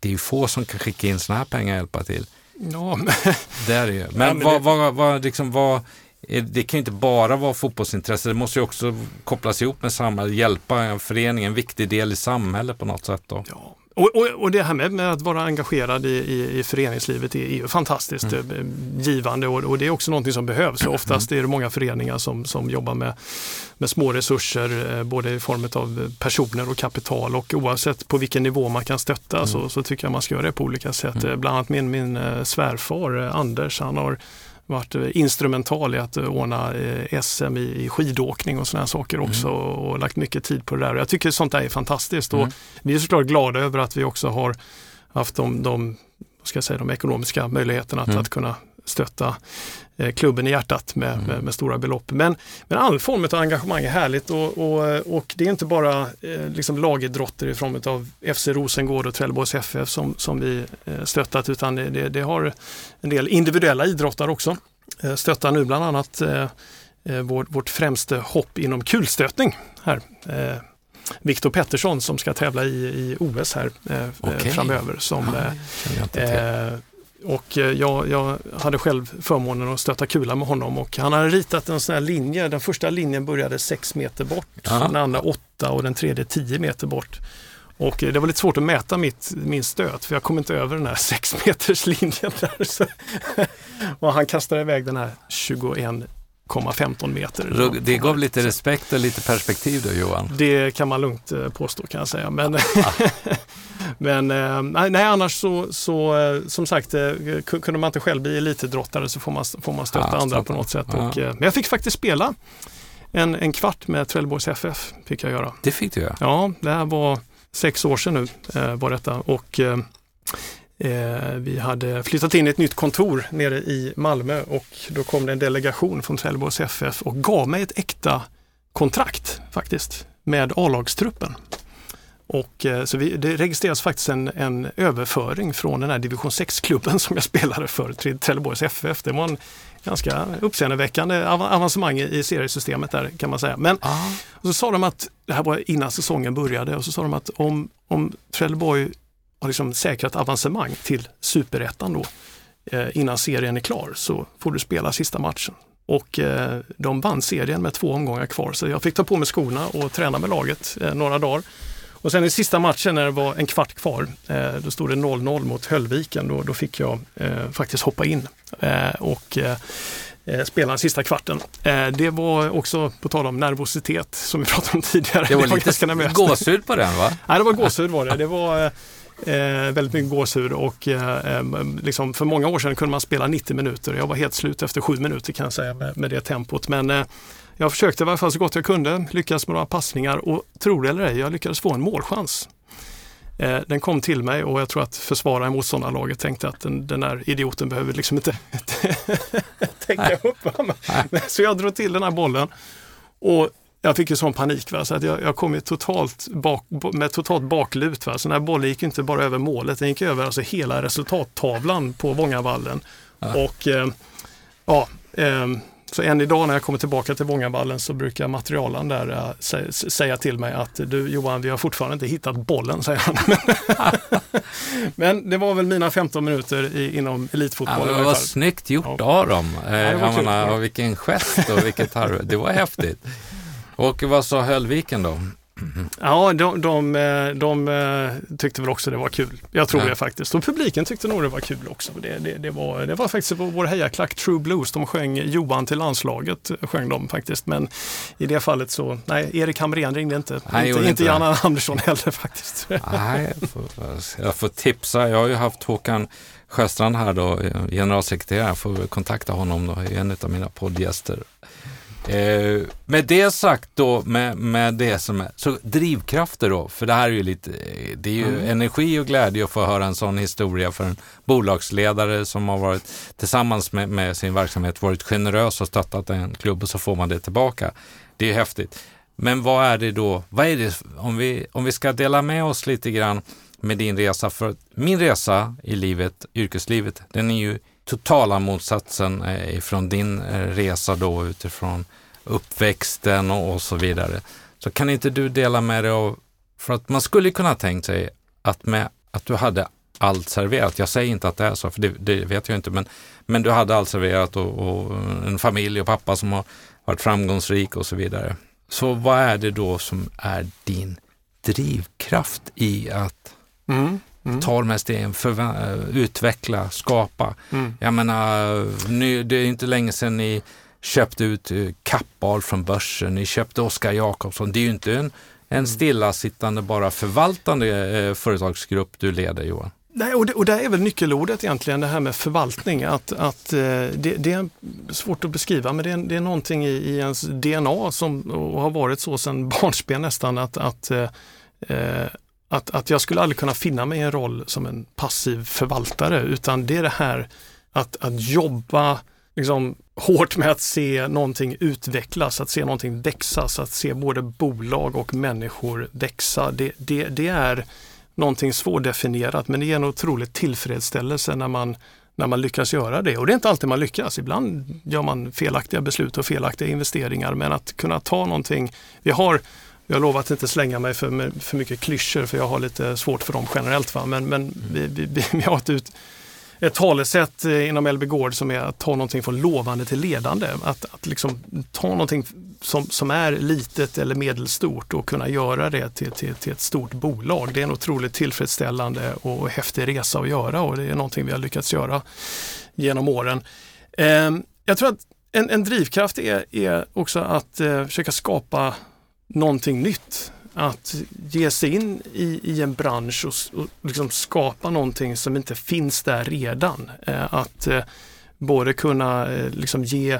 det är ju få som kan skicka in sådana här pengar och hjälpa till. Ja, men... Det är det ju. Men, ja, men vad, det... vad, vad, liksom, vad, det kan ju inte bara vara fotbollsintresse, det måste ju också kopplas ihop med samhället, hjälpa en förening, en viktig del i samhället på något sätt. Då. Ja. Och, och, och, det här med, med, att vara engagerad i, i, i föreningslivet är, ju fantastiskt mm. Eh, givande och, och, det är också någonting som behövs. Oftast är det många föreningar som, som jobbar med, med små resurser, eh, både i form av personer och kapital och oavsett på vilken nivå man kan stötta mm. så, så tycker jag man ska göra det på olika sätt. Mm. Bland annat min, min eh, svärfar Anders, han har varit eh, instrumental i att eh, ordna eh, SM i skidåkning och sådana saker mm. också mm. och lagt mycket tid på det där. Jag tycker sånt där är fantastiskt och mm. vi är såklart glada över att vi också har haft de, de, ska jag säga, de ekonomiska möjligheterna mm. att, att kunna stötta klubben i hjärtat med, mm. med, med, stora belopp. Men, men all form av engagemang är härligt och, och, och det är inte bara eh, liksom lagidrotter i form av FC Rosengård och Trelleborgs FF som, som vi eh, stöttat utan det, det, har en del individuella idrottare också. Eh, stöttar nu bland annat eh, eh, vår, vårt främste hopp inom kulstötning här. Viktor Pettersson som ska tävla i, i OS här eh, okay. framöver. Som, eh, och eh, jag, jag, hade själv förmånen att stöta kula med honom och han hade ritat en sån här linje. Den första linjen började 6 meter bort, ja. den andra 8 och den tredje 10 meter bort. Och eh, det var lite svårt att mäta mitt, min stöt för jag kom inte över den här 6 meters linjen. Där. Så, och han kastade iväg den här 21 1,15 meter. Det gav lite respekt och lite perspektiv då Johan? Det kan man lugnt eh, påstå kan jag säga. Men, men eh, nej, annars så, så eh, som sagt, kunde man inte själv bli elitidrottare så får man, får man stötta ja, andra på något sätt. Ja. Och, men jag fick faktiskt spela en, en kvart med Trelleborgs FF. fick jag göra. Det fick du göra? Ja, det här var sex år sedan nu var detta. Och vi hade flyttat in i ett nytt kontor nere i Malmö och då kom det en delegation från Trelleborgs FF och gav mig ett äkta kontrakt faktiskt med A-lagstruppen. Och, eh, så vi, det registreras faktiskt en, en, överföring från den här division 6-klubben som jag spelade för, till Trelleborgs FF. Det var en ganska uppseendeväckande avancemang i seriesystemet där kan man säga. Men ah. så sa de att, det här var innan säsongen började, och så sa de att om, om Trelleborg har liksom säkrat avancemang till superettan då eh, innan serien är klar så får du spela sista matchen. Och eh, de vann serien med två omgångar kvar så jag fick ta på mig skorna och träna med laget eh, några dagar. Och sen i sista matchen när det var en kvart kvar, eh, då stod det 0-0 mot Höllviken. Då, då fick jag eh, faktiskt hoppa in eh, och spela den sista kvarten. det var också, på tal om nervositet som vi pratade om tidigare. Det var, det var lite gåshud på den va? Nej, det var gåshud var det. Det var Eh, väldigt mycket gåshud och eh, liksom för många år sedan kunde man spela 90 minuter. Jag var helt slut efter sju minuter kan jag säga med, med det tempot. Men eh, jag försökte i alla fall så gott jag kunde, lyckades med några passningar och tro det eller ej, jag lyckades få en målchans. Eh, den kom till mig och jag tror att försvararen i motståndarlaget tänkte att den, den där idioten behöver liksom inte tänka upp. Så jag drog till den här bollen och jag fick ju sån panik va? så att jag, jag kom ju totalt bak, med totalt baklut. Va? Så den här bollen gick inte bara över målet, den gick över alltså hela resultattavlan på Vångavallen. Ja. Och eh, ja, eh, Så än idag när jag kommer tillbaka till Vångavallen så brukar materialen där äh, säga till mig att du Johan, vi har fortfarande inte hittat bollen, säger han. Men det var väl mina 15 minuter i, inom elitfotboll. Ja, det var snyggt gjort ja. av dem. Eh, ja, menar, vilken gest och vilket Det var häftigt. Och vad sa Höllviken då? Ja, de, de, eh, de, eh, tyckte väl också det var kul. Jag tror ja. det faktiskt. Och publiken tyckte nog det var kul också. Det, det, det, var, det var faktiskt vår hejaklack True Blues. De sjöng Johan till landslaget, sjöng de faktiskt. Men i det fallet så, nej, Erik Hamrén ringde inte. Nej, inte, inte Janne Andersson heller faktiskt. Nej, jag får, jag får tipsa. Jag har ju haft Håkan Sjöstrand här då, generalsekreterare. Jag får kontakta honom då, en av mina poddgäster. Eh, med det sagt då, med, med det som är, så drivkrafter då, för det här är ju lite, det är ju mm. energi och glädje att få höra en sån historia för en bolagsledare som har varit tillsammans med, med sin verksamhet varit generös och stöttat en klubb och så får man det tillbaka. Det är häftigt. Men vad är det då, vad är det, om vi, om vi ska dela med oss lite grann med din resa, för min resa i livet, yrkeslivet, den är ju totala motsatsen från ifrån din eh, resa då utifrån uppväxten och, och, så vidare. Så kan inte du dela med dig av, för att man skulle kunna tänkt sig att, med, att du hade allt serverat. Jag säger inte att det är så, för det, det vet jag inte, men, men du hade allt serverat och, och, en familj och pappa som har varit framgångsrik och så vidare. Så vad är det då som är din drivkraft i att mm. Mm. Ta de här stegen, utveckla, skapa. Mm. Jag menar, nu, det är inte länge sedan ni köpte ut eh, Kappahl från börsen, ni köpte Oskar Jakobsson. Det är ju inte en, en stillasittande, bara förvaltande eh, företagsgrupp du leder Johan. Nej, och det, och det är väl nyckelordet egentligen, det här med förvaltning. Att, att, eh, det, det är svårt att beskriva, men det är, det är någonting i, i ens DNA som har varit så sedan barnsben nästan, att, att eh, eh att, att jag skulle aldrig kunna finna mig i en roll som en passiv förvaltare utan det är det här att, att jobba liksom, hårt med att se någonting utvecklas, att se någonting växa, att se både bolag och människor växa. Det, det, det är någonting svårdefinierat men det ger en otrolig tillfredsställelse när man, när man lyckas göra det. Och det är inte alltid man lyckas. Ibland gör man felaktiga beslut och felaktiga investeringar men att kunna ta någonting. Vi har jag lovar att inte slänga mig för, för mycket klyschor för jag har lite svårt för dem generellt. Va? Men, men vi, vi, vi har ett, ut, ett talesätt eh, inom LB Gård som är att ta någonting från lovande till ledande. Att, att liksom ta någonting som, som är litet eller medelstort och kunna göra det till, till, till ett stort bolag. Det är en otroligt tillfredsställande och häftig resa att göra och det är någonting vi har lyckats göra genom åren. Eh, jag tror att en, en drivkraft är, är också att eh, försöka skapa någonting nytt. Att ge sig in i, i en bransch och, och liksom skapa någonting som inte finns där redan. Eh, att eh, både kunna eh, liksom ge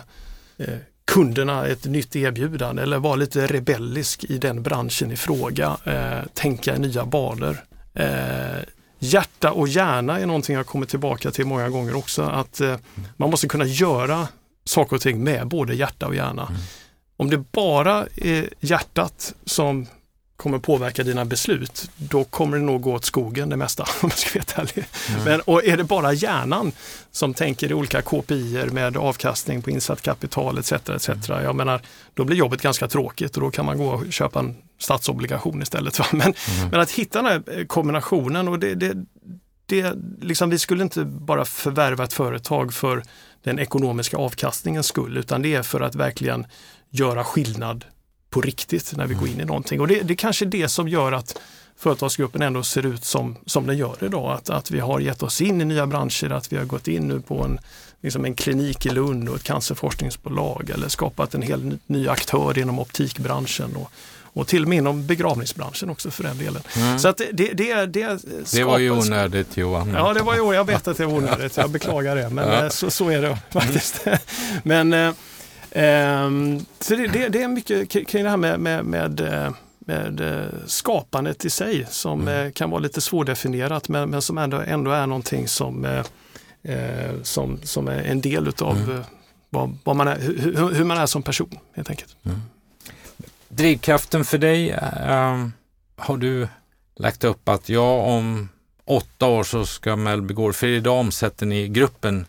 eh, kunderna ett nytt erbjudande eller vara lite rebellisk i den branschen i fråga. Eh, tänka i nya banor. Eh, hjärta och hjärna är någonting jag kommer tillbaka till många gånger också. Att eh, man måste kunna göra saker och ting med både hjärta och hjärna. Mm. Om det bara är hjärtat som kommer påverka dina beslut, då kommer det nog gå åt skogen det mesta om jag ska vara ärlig. Mm. Men, och är det bara hjärnan som tänker i olika KPI med avkastning på insatt kapital etc. etc. Mm. Jag menar, då blir jobbet ganska tråkigt och då kan man gå och köpa en statsobligation istället. Va? Men, mm. men att hitta den här kombinationen och det, det, det liksom, vi skulle inte bara förvärva ett företag för den ekonomiska avkastningens skull utan det är för att verkligen göra skillnad på riktigt när vi går in i någonting. Och det, det är kanske det som gör att företagsgruppen ändå ser ut som, som den gör idag. Att, att vi har gett oss in i nya branscher, att vi har gått in nu på en, liksom en klinik i Lund och ett cancerforskningsbolag eller skapat en hel ny aktör inom optikbranschen. Och, och till och med inom begravningsbranschen också för den delen. Mm. Så att det, det, det, det var ju onödigt Johan. Ja, det var ju, jag vet att det var onödigt, jag beklagar det, men ja. Eh, så, så är det faktiskt. Mm. men eh, så det, det, det, är mycket kring det här med, med, med, eh, med eh, skapandet i sig som mm. Eh, kan vara lite svårdefinierat men, men som ändå, ändå är någonting som, eh, som, som är en del utav mm. vad, vad, man är, hur, hur, man är som person helt enkelt. Mm. Drivkraften för dig, äh, har du lagt upp att ja, om åtta år så ska Mellby Gård, för idag omsätter ni gruppen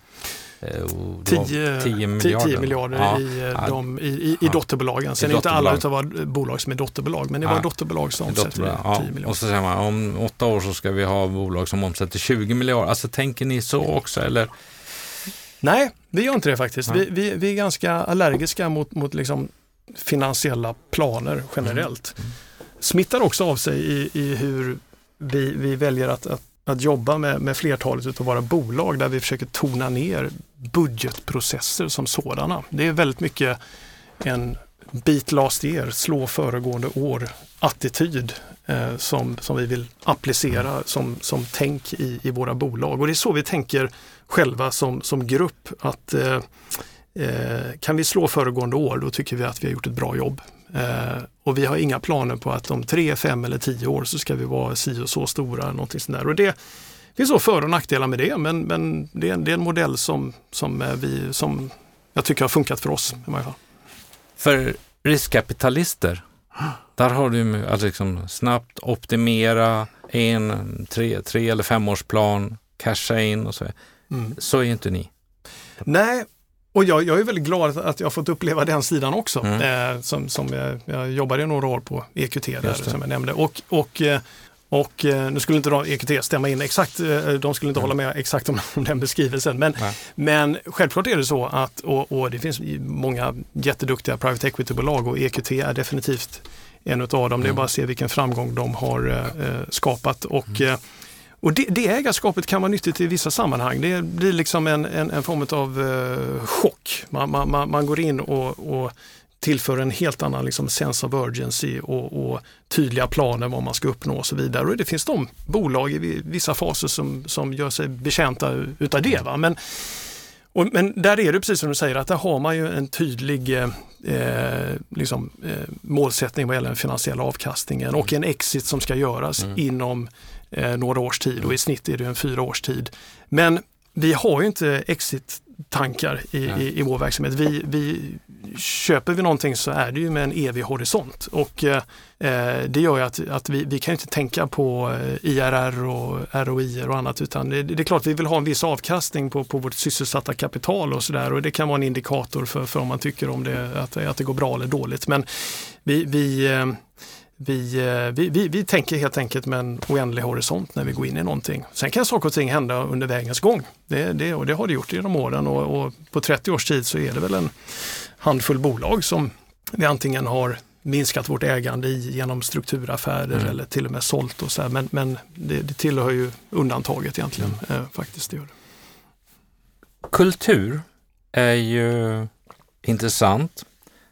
10, 10 miljarder, 10 miljarder ja. i, de, i, i, i dotterbolagen. Sen I är inte alla utav bolag som är dotterbolag, men det var ja. dotterbolag som omsätter 10 ja. miljarder. Och så säger man om åtta år så ska vi ha bolag som omsätter 20 miljarder. Alltså tänker ni så också eller? Nej, vi gör inte det faktiskt. Vi, vi, vi, är ganska allergiska mot, mot liksom finansiella planer generellt. Mm. Mm. Smittar också av sig i, i hur vi, vi väljer att, att, att jobba med, med flertalet av våra bolag där vi försöker tona ner budgetprocesser som sådana. Det är väldigt mycket en bit last year, slå föregående år attityd eh, som, som vi vill applicera som, som tänk i, i våra bolag. Och det är så vi tänker själva som, som grupp att eh, eh, kan vi slå föregående år då tycker vi att vi har gjort ett bra jobb. Eh, och vi har inga planer på att om tre, fem eller tio år så ska vi vara si och så stora. Någonting sånt där. Och det finns så för och nackdelar med det men, men det, är, det är en modell som, som, vi, som jag tycker har funkat för oss. I varje fall. För riskkapitalister, där har du att liksom snabbt optimera en tre, tre eller femårsplan, casha in och så. Mm. Så är inte ni. Nej, och jag, jag, är väldigt glad att jag fått uppleva den sidan också. Mm. Eh, som, som jag, jag jobbade några år på EQT där, som jag nämnde. Och, och, eh, och eh, nu skulle inte EQT stämma in exakt, eh, de skulle inte mm. hålla med exakt om, om den beskrivelsen. Men, men självklart är det så att, och, och, det finns många jätteduktiga private equity-bolag och EQT är definitivt en av dem. Mm. Det är mm. bara att se vilken framgång de har eh, skapat. Och, mm. Och det, det ägarskapet kan vara nyttigt i vissa sammanhang. Det blir liksom en, en, en form av eh, chock. Man, man, man, går in och, och tillför en helt annan liksom sense of urgency och, och, tydliga planer vad man ska uppnå och så vidare. Och det finns de bolag i vissa faser som, som gör sig betjänta utav det. Va? Men, och, men där är det precis som du säger att där har man ju en tydlig eh, liksom, eh, målsättning vad gäller den finansiella avkastningen och en exit som ska göras mm. inom eh, några års tid och i snitt är det en fyra års tid. Men vi har ju inte exit-tankar i, i, i, vår verksamhet. Vi, vi, köper vi någonting så är det ju med en evig horisont och eh, det gör ju att, att vi, vi kan inte tänka på eh, IRR och ROI och annat utan det, det, är klart vi vill ha en viss avkastning på, på vårt sysselsatta kapital och sådär och det kan vara en indikator för, för om man tycker om det, att, att det går bra eller dåligt. Men vi, vi eh, vi, eh, vi, vi, vi, tänker helt enkelt med en oändlig horisont när vi går in i någonting. Sen kan saker och ting hända under vägens gång. Det, det, och det har det gjort genom åren och, och på 30 års tid så är det väl en handfull bolag som vi antingen har minskat vårt ägande i genom strukturaffärer mm. eller till och med sålt och så här. Men, men det, det tillhör ju undantaget egentligen mm. eh, faktiskt. Det gör det. Kultur är ju intressant.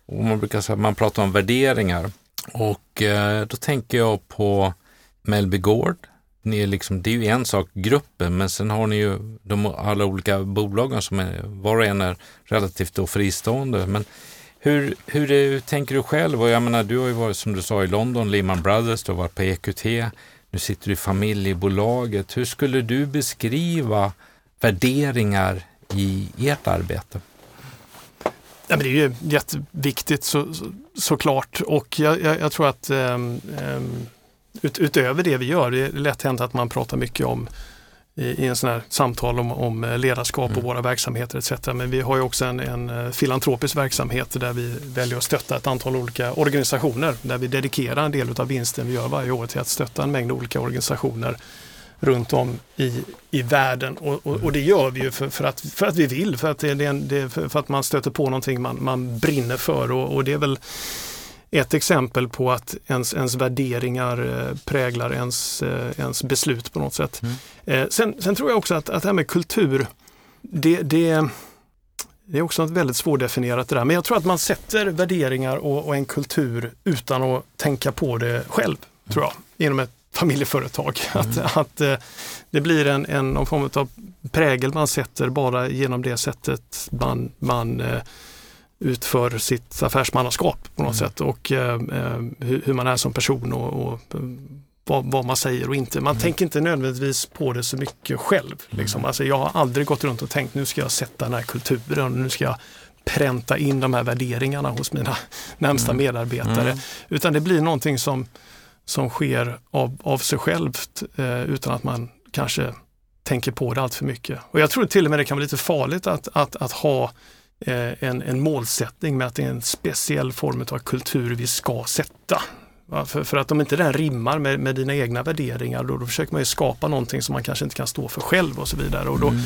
Och man brukar säga att man pratar om värderingar. Och eh, då tänker jag på Melby Gård. Ni är liksom, det är ju en sak, gruppen, men sen har ni ju de alla olika bolagen som är, var och en är relativt då fristående. Men hur, hur är, tänker du själv? Och jag menar, du har ju varit som du sa i London, Lehman Brothers, du har varit på EQT, nu sitter du i familjebolaget. Hur skulle du beskriva värderingar i ert arbete? Ja, men det är ju jätteviktigt så, så, såklart och jag, jag, jag tror att um, ut, utöver det vi gör, det är lätt hänt att man pratar mycket om i, i en sån här samtal om, om ledarskap mm. och våra verksamheter etc. Men vi har ju också en, en eh, filantropisk verksamhet där vi väljer att stötta ett antal olika organisationer där vi dedikerar en del av vinsten vi gör varje år till att stötta en mängd olika organisationer runt om i, i världen. Och, och, och det gör vi ju för, för, att, för att vi vill, för att, det, det, för att man stöter på någonting man, man brinner för. Och, och det är väl ett exempel på att ens, ens värderingar eh, präglar ens, eh, ens beslut på något sätt. Mm. Eh, sen, sen, tror jag också att, att det här med kultur, det, det, det är också väldigt svårdefinierat det där. Men jag tror att man sätter värderingar och, och en kultur utan att tänka på det själv, tror jag, inom ett familjeföretag. Mm. Att, att eh, det blir en, en någon form av prägel man sätter bara genom det sättet man, man eh, utför sitt affärsmannaskap på något mm. sätt och eh, hur, man är som person och, och vad, vad, man säger och inte. Man mm. tänker inte nödvändigtvis på det så mycket själv. Liksom. Mm. Alltså, jag har aldrig gått runt och tänkt nu ska jag sätta den här kulturen, nu ska jag pränta in de här värderingarna hos mina närmsta mm. medarbetare. Mm. Utan det blir någonting som som sker av, av sig självt eh, utan att man kanske tänker på det allt för mycket. Och jag tror till och med det kan vara lite farligt att, att, att ha eh, en, en målsättning med att det är en speciell form av kultur vi ska sätta. För, för, att om inte den rimmar med, med dina egna värderingar då, då försöker man skapa någonting som man kanske inte kan stå för själv och så vidare. Och då, mm.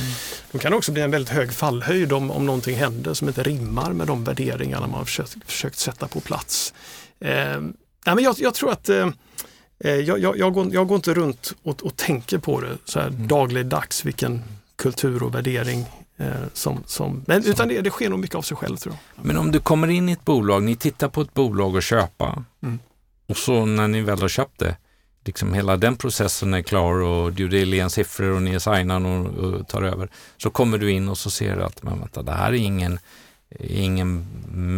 då kan det också bli en väldigt hög fallhöjd om, om någonting händer som inte rimmar med de värderingarna man har försökt, försökt sätta på plats. Eh, nej men jag, jag tror att eh, eh, jag, jag, jag, går, jag går inte runt och, och tänker på det så här mm. dagligdags vilken kultur och värdering eh, som, som, men, utan det, det sker nog mycket av sig själv tror jag. Men om du kommer in i ett bolag, ni tittar på ett bolag och köpa mm. och så när ni väl har köpt det, liksom hela den processen är klar och due diligence-siffror och ni signar och, och, tar över, så kommer du in och så ser du att men vänta, det här är ingen ingen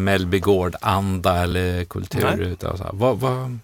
Mellby anda eller kultur. Utan så här. Vad, vad,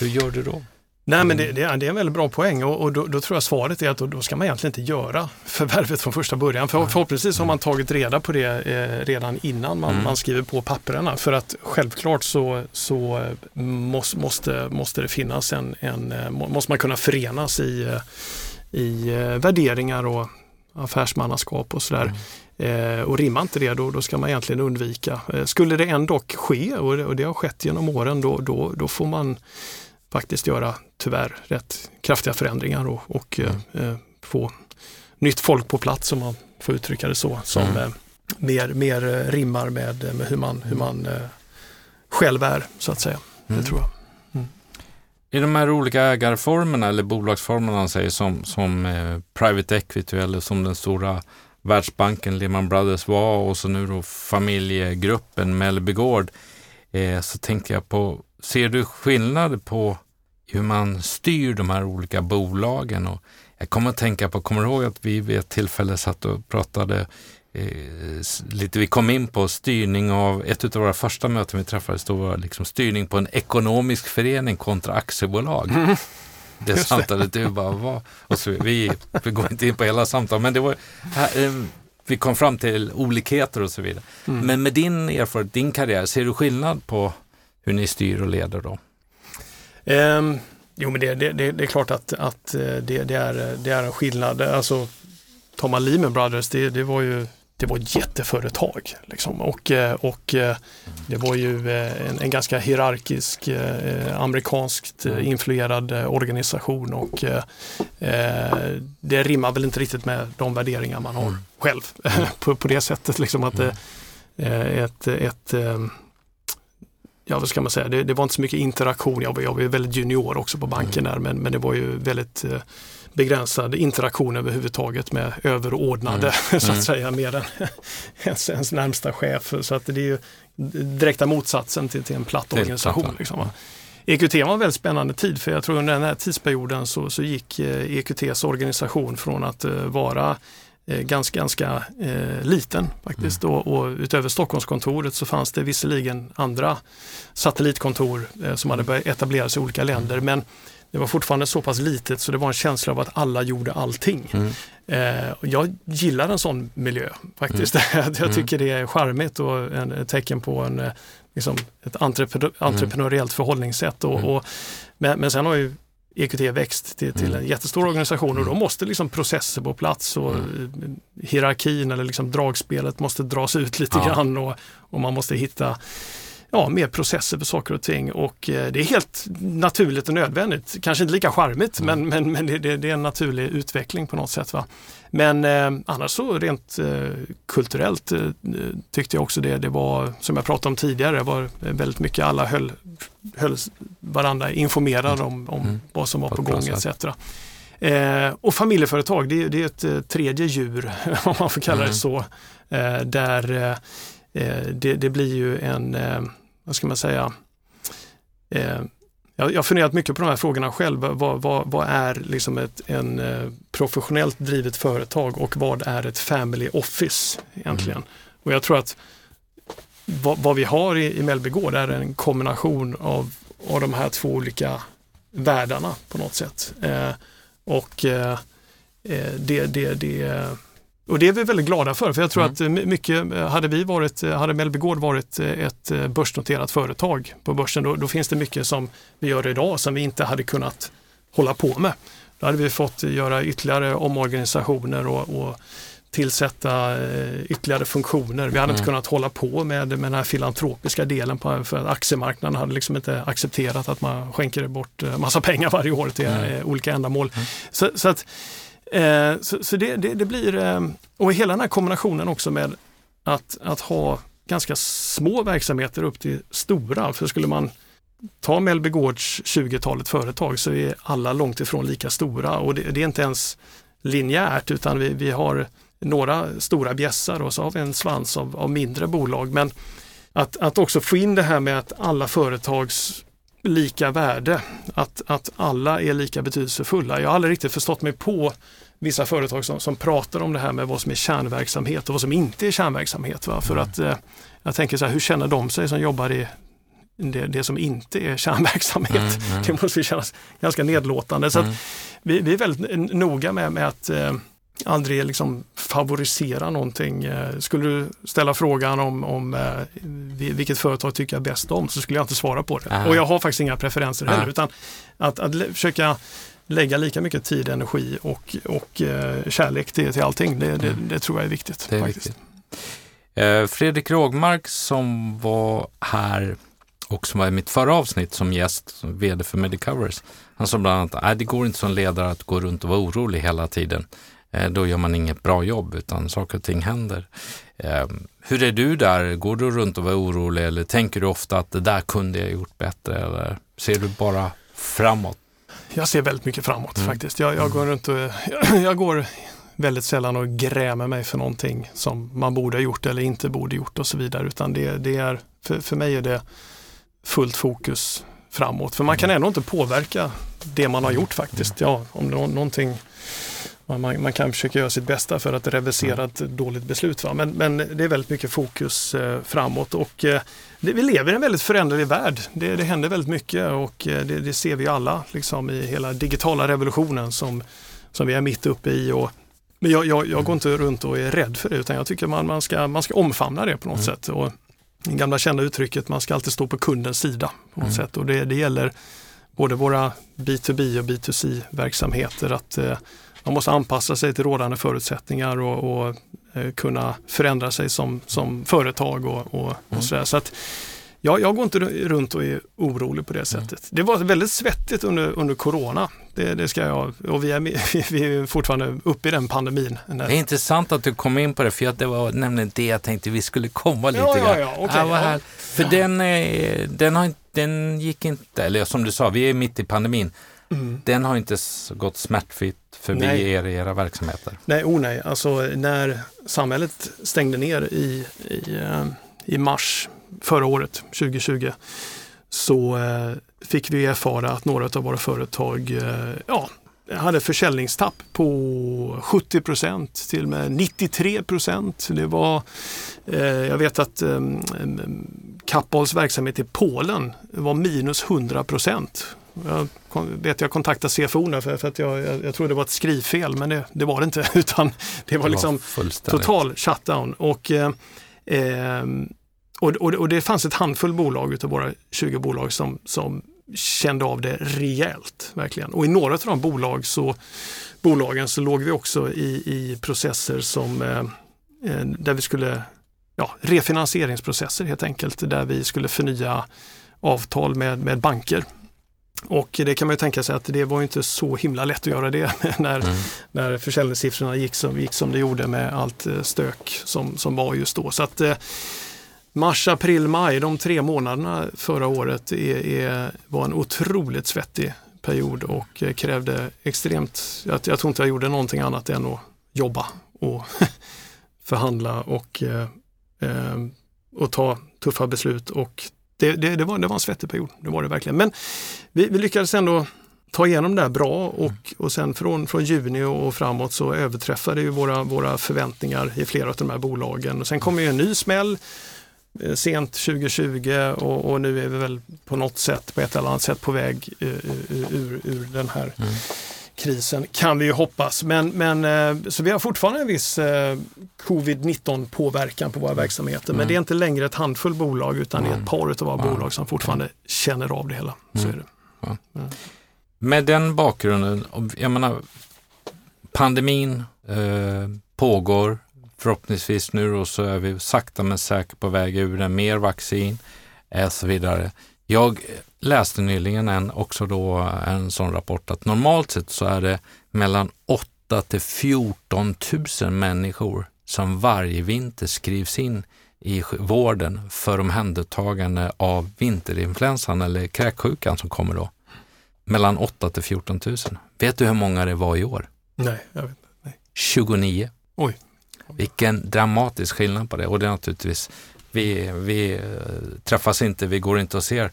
hur gör du då? Nej men det, det, är, en väldigt bra poäng och, och då, då, tror jag svaret är att då, då, ska man egentligen inte göra förvärvet från första början. För, förhoppningsvis har man tagit reda på det eh, redan innan man, mm. man, skriver på papperna. För att självklart så, så måste, måste, måste det finnas en, en, eh, måste man kunna förenas i, eh, i eh, värderingar och affärsmannaskap och sådär. Mm. Eh, och rimmar inte det då, då ska man egentligen undvika. Eh, skulle det ändå ske och det, och det har skett genom åren då, då, då får man faktiskt göra tyvärr rätt kraftiga förändringar och, och mm. eh, få nytt folk på plats om man får uttrycka det så som mm. eh, mer, mer eh, rimmar med, med hur man, hur man eh, själv är så att säga. Mm. Det tror jag. Mm. I de här olika ägarformerna eller bolagsformerna säger som, som eh, private equity eller som den stora Världsbanken, Lehman Brothers var och så nu då familjegruppen Mellby Gård eh, så tänker jag på, ser du skillnad på hur man styr de här olika bolagen? Och jag kommer att tänka på, kommer du ihåg att vi vid ett tillfälle satt och pratade eh, lite, vi kom in på styrning av, ett av våra första möten vi träffades, då var liksom styrning på en ekonomisk förening kontra aktiebolag. Mm. Det samtalet, du bara, vad? Och så, vi, vi går inte in på hela samtalet, men det var, här, eh, vi kom fram till olikheter och så vidare. Mm. Men med din erfarenhet, din karriär, ser du skillnad på hur ni styr och leder då? Um, jo, men det, det, det, det, är klart att, att eh, det, är, det är en skillnad. Alltså, tar man Lehman Brothers, det, det var ju det var ett jätteföretag. Liksom. Och, eh, och eh, det var ju en, en ganska hierarkisk, eh, amerikanskt influerad organisation och eh, det rimmar väl inte riktigt med de värderingar man har mm. själv på, på det sättet. Liksom att mm. ett, ett ja vad ska man säga, det, det, var inte så mycket interaktion. Jag var, jag var väldigt junior också på banken mm. där men, men det var ju väldigt eh, begränsad interaktion överhuvudtaget med överordnade mm. så att mm. säga mer än ens, ens närmsta chef. Så att det är ju direkta motsatsen till, till en platt organisation. Liksom, EQT var en väldigt spännande tid för jag tror under den här tidsperioden så, så gick eh, EQTs organisation från att eh, vara Eh, ganska, ganska eh, liten faktiskt. Mm. Och, och, utöver Stockholmskontoret så fanns det visserligen andra satellitkontor eh, som hade börjat etablera sig i olika länder. Mm. Men det var fortfarande så pass litet så det var en känsla av att alla gjorde allting. Mm. Eh, jag gillar en sån miljö faktiskt. Mm. jag tycker det är charmigt och en, ett tecken på en, eh, liksom ett entreprenör, mm. entreprenöriellt förhållningssätt. Och, mm. och men, men sen har ju EQT växt till, till en mm. jättestor organisation och då mm. måste liksom processer på plats och mm. hierarkin eller liksom dragspelet måste dras ut lite ja. grann och, och man måste hitta ja, mer processer för saker och ting och eh, det är helt naturligt och nödvändigt. Kanske inte lika charmigt mm. men, men, men det, det, det, är en naturlig utveckling på något sätt. Va? Men eh, annars så rent eh, kulturellt eh, tyckte jag också det, det var, som jag pratade om tidigare, var väldigt mycket alla höll, höll varandra informerade om, om mm. vad som var på, på gång etc. Eh, och familjeföretag, det, det, är ett eh, tredje djur, om man får kalla mm. det så, eh, där det, det, blir ju en, vad ska man säga, jag, har funderat mycket på de här frågorna själv. Vad, vad, vad är liksom ett en, eh, professionellt drivet företag och vad är ett family office egentligen? Mm. Och jag tror att vad, vad vi har i, i Mellby Gård är en kombination av, av de här två olika världarna på något sätt. Eh, och eh, eh det, det, det och det är vi väldigt glada för, för jag tror mm. att eh, mycket, eh, hade vi varit, eh, hade Mellby Gård varit ett börsnoterat företag på börsen, då, då, finns det mycket som vi gör idag som vi inte hade kunnat hålla på med. Då hade vi fått göra ytterligare omorganisationer och, och tillsätta ytterligare funktioner. Vi hade mm. inte kunnat hålla på med, med den här filantropiska delen på, för aktiemarknaden hade liksom inte accepterat att man skänker bort massa pengar varje år till mm. olika ändamål. Mm. Så, så, att, eh, så, så det, det, det, blir, eh, och hela den här kombinationen också med att, att ha ganska små verksamheter upp till stora. För skulle man ta Mellby Gårds 20-talet företag så är alla långt ifrån lika stora och det, det är inte ens linjärt utan vi, vi har några stora bjässar och så har vi en svans av, av mindre bolag. Men att, att också få in det här med att alla företags lika värde, att, att alla är lika betydelsefulla. Jag har aldrig riktigt förstått mig på vissa företag som, som pratar om det här med vad som är kärnverksamhet och vad som inte är kärnverksamhet. Va? För mm. att eh, jag tänker så här, hur känner de sig som jobbar i det, det som inte är kärnverksamhet? Mm, mm. Det måste kännas ganska nedlåtande. Så mm. vi, vi, är väldigt noga med, med att eh, aldrig liksom favorisera någonting. Eh, skulle du ställa frågan om, om eh, vilket företag tycker jag bäst om så skulle jag inte svara på det. Aha. Och jag har faktiskt inga preferenser heller utan att, att försöka lägga lika mycket tid, energi och, och eh, kärlek till, till allting. Det, det, mm. det, tror jag är viktigt. Det är viktigt. Eh, Fredrik Rågmark som var här och som var i mitt förra avsnitt som gäst, som vd för Medicovers. Han sa bland annat att det går inte som ledare att gå runt och vara orolig hela tiden. Eh, då gör man inget bra jobb utan saker och ting händer. Ehm, hur är du där? Går du runt och är orolig eller tänker du ofta att det där kunde jag gjort bättre eller ser du bara framåt? Jag ser väldigt mycket framåt mm. faktiskt. Jag, jag, går runt och jag går väldigt sällan och grämer mig för någonting som man borde ha gjort eller inte borde gjort och så vidare. Utan det, det är, för, för mig är det fullt fokus framåt. För man kan mm. ändå inte påverka det man har gjort faktiskt. Ja, om någonting man, man, kan försöka göra sitt bästa för att reversera ett dåligt beslut. Va? Men, men det är väldigt mycket fokus eh, framåt och eh, det, vi lever i en väldigt föränderlig värld. Det, det händer väldigt mycket och eh, det, det, ser vi alla liksom, i hela digitala revolutionen som, som vi är mitt uppe i. Och, men jag, jag, jag går inte runt och är rädd för det utan jag tycker man, man, ska, man ska omfamna det på något mm. sätt. Och det gamla kända uttrycket, man ska alltid stå på kundens sida på något mm. sätt och det, det gäller både våra B2B och B2C-verksamheter att eh, man måste anpassa sig till rådande förutsättningar och, och eh, kunna förändra sig som, som företag och, och, mm. och sådär. Så att, ja, jag går inte runt och är orolig på det mm. sättet. Mm. Det var väldigt svettigt under, under corona. Det, det ska jag, och vi är, vi är fortfarande uppe i den pandemin. Det är intressant att du kom in på det, för det var nämligen det jag tänkte vi skulle komma lite ja, grann. Ja, ja, okay, ja. För den, den, har, den gick inte, eller som du sa, vi är mitt i pandemin. Mm. Den har inte gått smärtfritt förbi nej. er i era verksamheter? Nej, oh nej. Alltså när samhället stängde ner i, i, eh, i mars förra året, 2020, så eh, fick vi erfara att några av våra företag eh, ja, hade försäljningstapp på 70 procent till och med 93 procent. Det var, eh, jag vet att eh, Kappahls verksamhet i Polen var minus 100 procent. Jag vet jag kontaktade CFO för, för att jag, jag, jag trodde det var ett skrivfel men det, det var det inte utan det var, det liksom total shutdown. Och, eh, ehm, och, och, och, det fanns ett handfull bolag utav våra 20 bolag som, som kände av det rejält. verkligen. Och i några av de bolag så, bolagen så låg vi också i, i processer som eh, eh, där vi skulle, ja, refinansieringsprocesser helt enkelt, där vi skulle förnya avtal med, med banker och det kan man ju tänka sig att det var inte så himla lätt att göra det när, mm. när försäljningssiffrorna gick som, gick som det gjorde med allt eh, stök som, som var just då. Så att eh, Mars, april, maj, de tre månaderna förra året är, är, var en otroligt svettig period och eh, krävde extremt, jag, jag tror inte jag gjorde någonting annat än att jobba och förhandla och, eh, och ta tuffa beslut och det, det, det, var, det var en svettig period, det var det verkligen. Men vi, vi lyckades ändå ta igenom det här bra och, och sen från, från juni och framåt så överträffade ju våra, våra förväntningar i flera av de här bolagen. Och sen kom ju en ny smäll eh, sent 2020 och, och, nu är vi väl på något sätt, på ett eller annat sätt på väg uh, ur, ur den här mm krisen kan vi ju hoppas. Men, men, eh, så vi har fortfarande en viss eh, covid-19 påverkan på våra mm. verksamheter. Men mm. det är inte längre ett handfull bolag utan det är ett mm. par av våra bolag som fortfarande känner av det hela. Så är det. med den bakgrunden, jag menar, pandemin eh, pågår. Förhoppningsvis nu då så är vi sakta men säkert på väg ur den, mer vaccin och så vidare. Jag läste nyligen en, också då en sån rapport att normalt sett så är det mellan 8 till 14 000 människor som varje vinter skrivs in i vården för omhändertagande av vinterinfluensan eller kräksjukan som kommer då. Mellan 8 till 14 000. Vet du hur många det var i år? Nej, jag vet inte. 29. Oj. Vilken dramatisk skillnad på det och det är naturligtvis, vi, vi eh, träffas inte, vi går inte och ser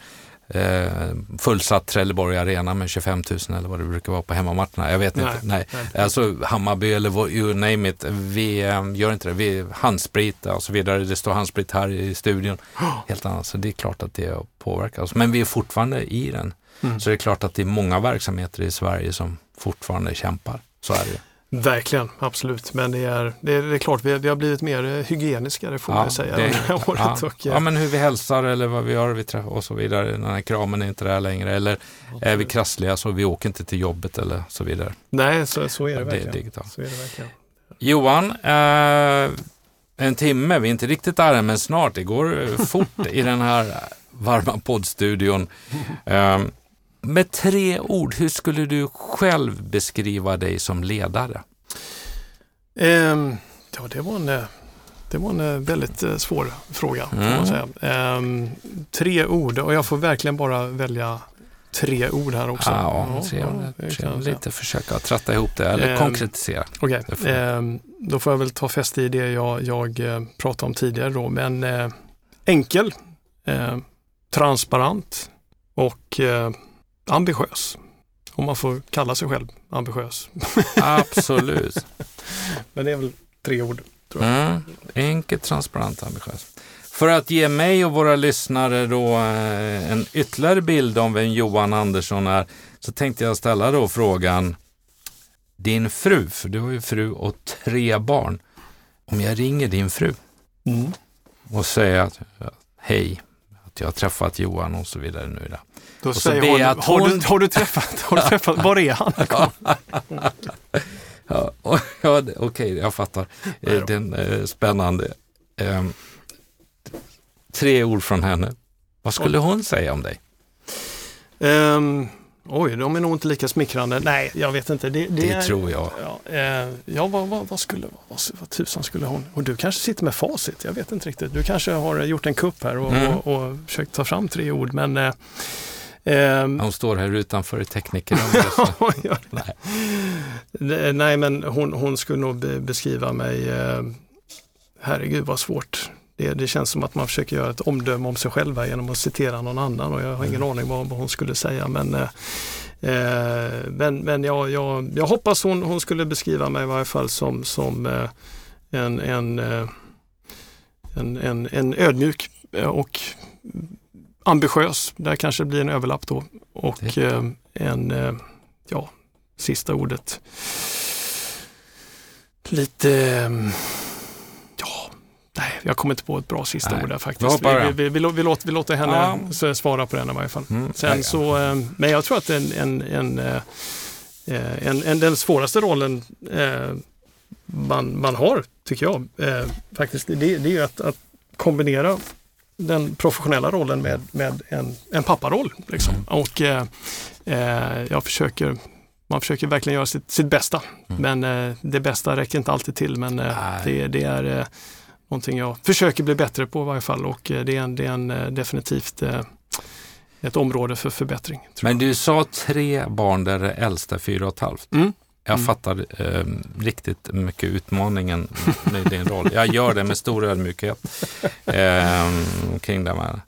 eh, fullsatt Trelleborg Arena med 25 000 eller vad det brukar vara på hemmamatcherna. Jag vet Nej, inte. Nej. nej. Alltså Hammarby eller you name it. Vi eh, gör inte det. Vi handsprit och så vidare. Det står handsprit här i studion. Helt annat. Så det är klart att det påverkar oss. Men vi är fortfarande i den. Mm. Så det är klart att det är många verksamheter i Sverige som fortfarande kämpar. Så är det. Verkligen, absolut. Men det är, det är, det är klart, vi har, vi har blivit mer eh, hygieniska, får Ja, man säga, det- det året. Ja. Och, eh, ja, men hur vi hälsar eller vad vi gör vi träffar och så vidare. Den här kramen är inte där längre. Eller är vi krassliga så vi åker inte till jobbet eller så vidare. Nej, så, så är det Det verkligen. Så är det verkligen. Johan, eh, en timme, vi är inte riktigt där men snart. Det går eh, fort i den här varma poddstudion. Eh, med tre ord, hur skulle du själv beskriva dig som ledare? Ehm, ja, det var en, det var en väldigt eh, svår fråga. Mm. säga. Ehm, tre ord och jag får verkligen bara välja tre ord här också. Ja, tre ja, det Tre ord. säga. Lite försöka tratta ihop det eller Ehm, konkretisera. Okej, får- ehm, då får jag väl ta fäste i det jag, jag eh, pratade om tidigare då. Men eh, enkel, eh, transparent och eh, ambitiös. Om man får kalla sig själv ambitiös. Absolut. Men det är väl tre ord. Mm. Enkelt, transparent, ambitiös. För att ge mig och våra lyssnare då eh, en ytterligare bild om vem Johan Andersson är så tänkte jag ställa då frågan din fru, för du har ju fru och tre barn. Om jag ringer din fru Mm. och säger att hej, att jag har träffat Johan och så vidare nu idag. Då så säger hon, att har, hon- du, har du träffat, har du träffat, var är han? Ja, och- Okej, jag fattar. Eh, då. Den är spännande. Ehm, tre ord från henne. Vad skulle hon säga om dig? Ehm, oj, de är nog inte lika smickrande. Nej, jag vet inte. Det, det, Det är- tror jag. Ja, eh, ja vad, vad, vad skulle, vad, vad tusan skulle hon? Och du kanske sitter med facit, jag vet inte riktigt. Du kanske har gjort en kupp här och, Mm. och, och försökt ta fram tre ord, men eh, ehm, Hon står här utanför Ja, Nej. nej. men hon, hon skulle nog be, beskriva mig, eh, herregud vad svårt. Det, det känns som att man försöker göra ett omdöme om sig själva genom att citera någon annan och jag har ingen aning vad, vad hon skulle säga. Men, eh, eh, men, men jag, jag, jag hoppas hon, hon skulle beskriva mig i varje fall som, som eh, en, en, eh, en, en, en ödmjuk och ambitiös. Där kanske det blir en överlapp då. Och en, ja, sista ordet. Lite, nej, jag kommer inte på ett bra sista Nej, ord där faktiskt. Vi, vi, vi, vi, lå- vi, låter, vi låter henne Ja. svara på den i varje fall. Mm, Sen så, eh, men jag tror att en, en, en, eh, en, en, den svåraste rollen eh, man, man har, tycker jag, faktiskt, det, det är att, att kombinera den professionella rollen med, med en, en papparoll. Liksom. Mm. Och eh, jag försöker, man försöker verkligen göra sitt, sitt bästa. Mm. Men eh, det bästa räcker inte alltid till. Men eh, det, det är någonting jag försöker bli bättre på i varje fall. Och eh, det är, en, det är en, eh, definitivt eh, ett område för förbättring. Men du sa tre barn där det äldsta fyra och ett halvt. jag. Mm. Jag Mm. fattar eh, riktigt mycket utmaningen med din roll. Jag gör det med stor ödmjukhet eh, kring det här.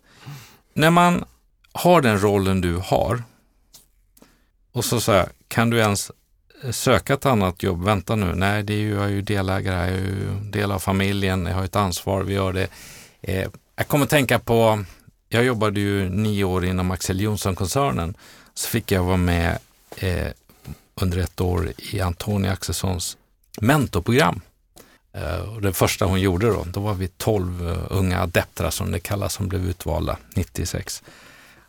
När man har den rollen du har och så säger kan du ens söka ett annat jobb? Vänta nu, nej, det är ju, jag är ju delägare, jag är ju del av familjen, jag har ett ansvar, vi gör det. Eh, jag kommer att tänka på, jag jobbade ju nio år inom Axel Jonsson-koncernen, så fick jag vara med eh, under ett år i Antonia Axelssons mentorprogram. Eh, och det första hon gjorde då, då var vi 12 uh, eh, unga adeptrar som det kallas som blev utvalda 96.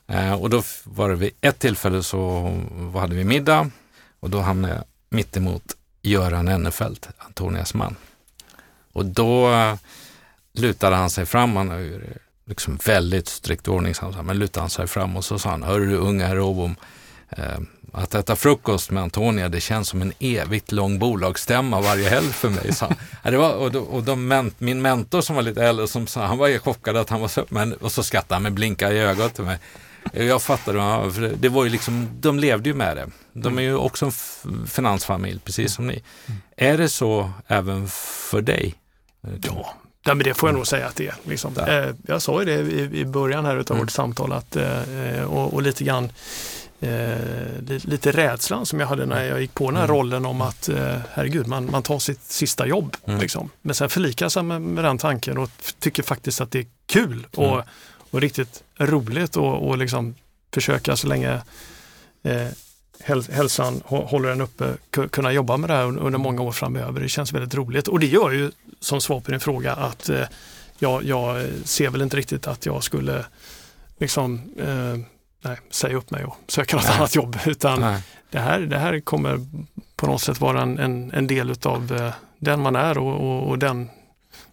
Eh, och då var det vid ett tillfälle så hade vi middag och då hamnade jag mittemot Göran Ennefelt, Antonias man. Och då eh, lutade han sig fram, han har ju liksom väldigt strikt ordningsam, men lutade han sig fram och så sa han, hör du unga herr Åbom, eh, att äta frukost med Antonia, det känns som en evigt lång bolagsstämma varje helg för mig. Så, det var, och då, och de, min mentor som var lite äldre, som sa, han var chockad att han var så, men, och så skrattade han med blinka i ögat till mig. Jag fattade, för det var ju liksom, de levde ju med det. De är ju också en finansfamilj, precis som ni. Är det så även för dig? Ja, Ja, men det får jag nog säga att det är. Liksom. Eh, jag sa ju det i, i början här utav mm. vårt samtal att, eh, och, och, lite grann eh, lite rädslan som jag hade när jag gick på den här mm. rollen om att eh, herregud, man, man tar sitt sista jobb. Mm. Liksom. Men sen förlikar sig med, med den tanken och tycker faktiskt att det är kul och, mm. Och riktigt roligt och, och liksom försöka så länge eh, hälsan håller en uppe, kunna jobba med det här under många år framöver. Det känns väldigt roligt och det gör ju som svar på din fråga att eh, jag, jag ser väl inte riktigt att jag skulle liksom eh, nej, säga upp mig och söka något nej. annat jobb. Utan det här, det här kommer på något sätt vara en, en, en del utav eh, den man är och, och, och den,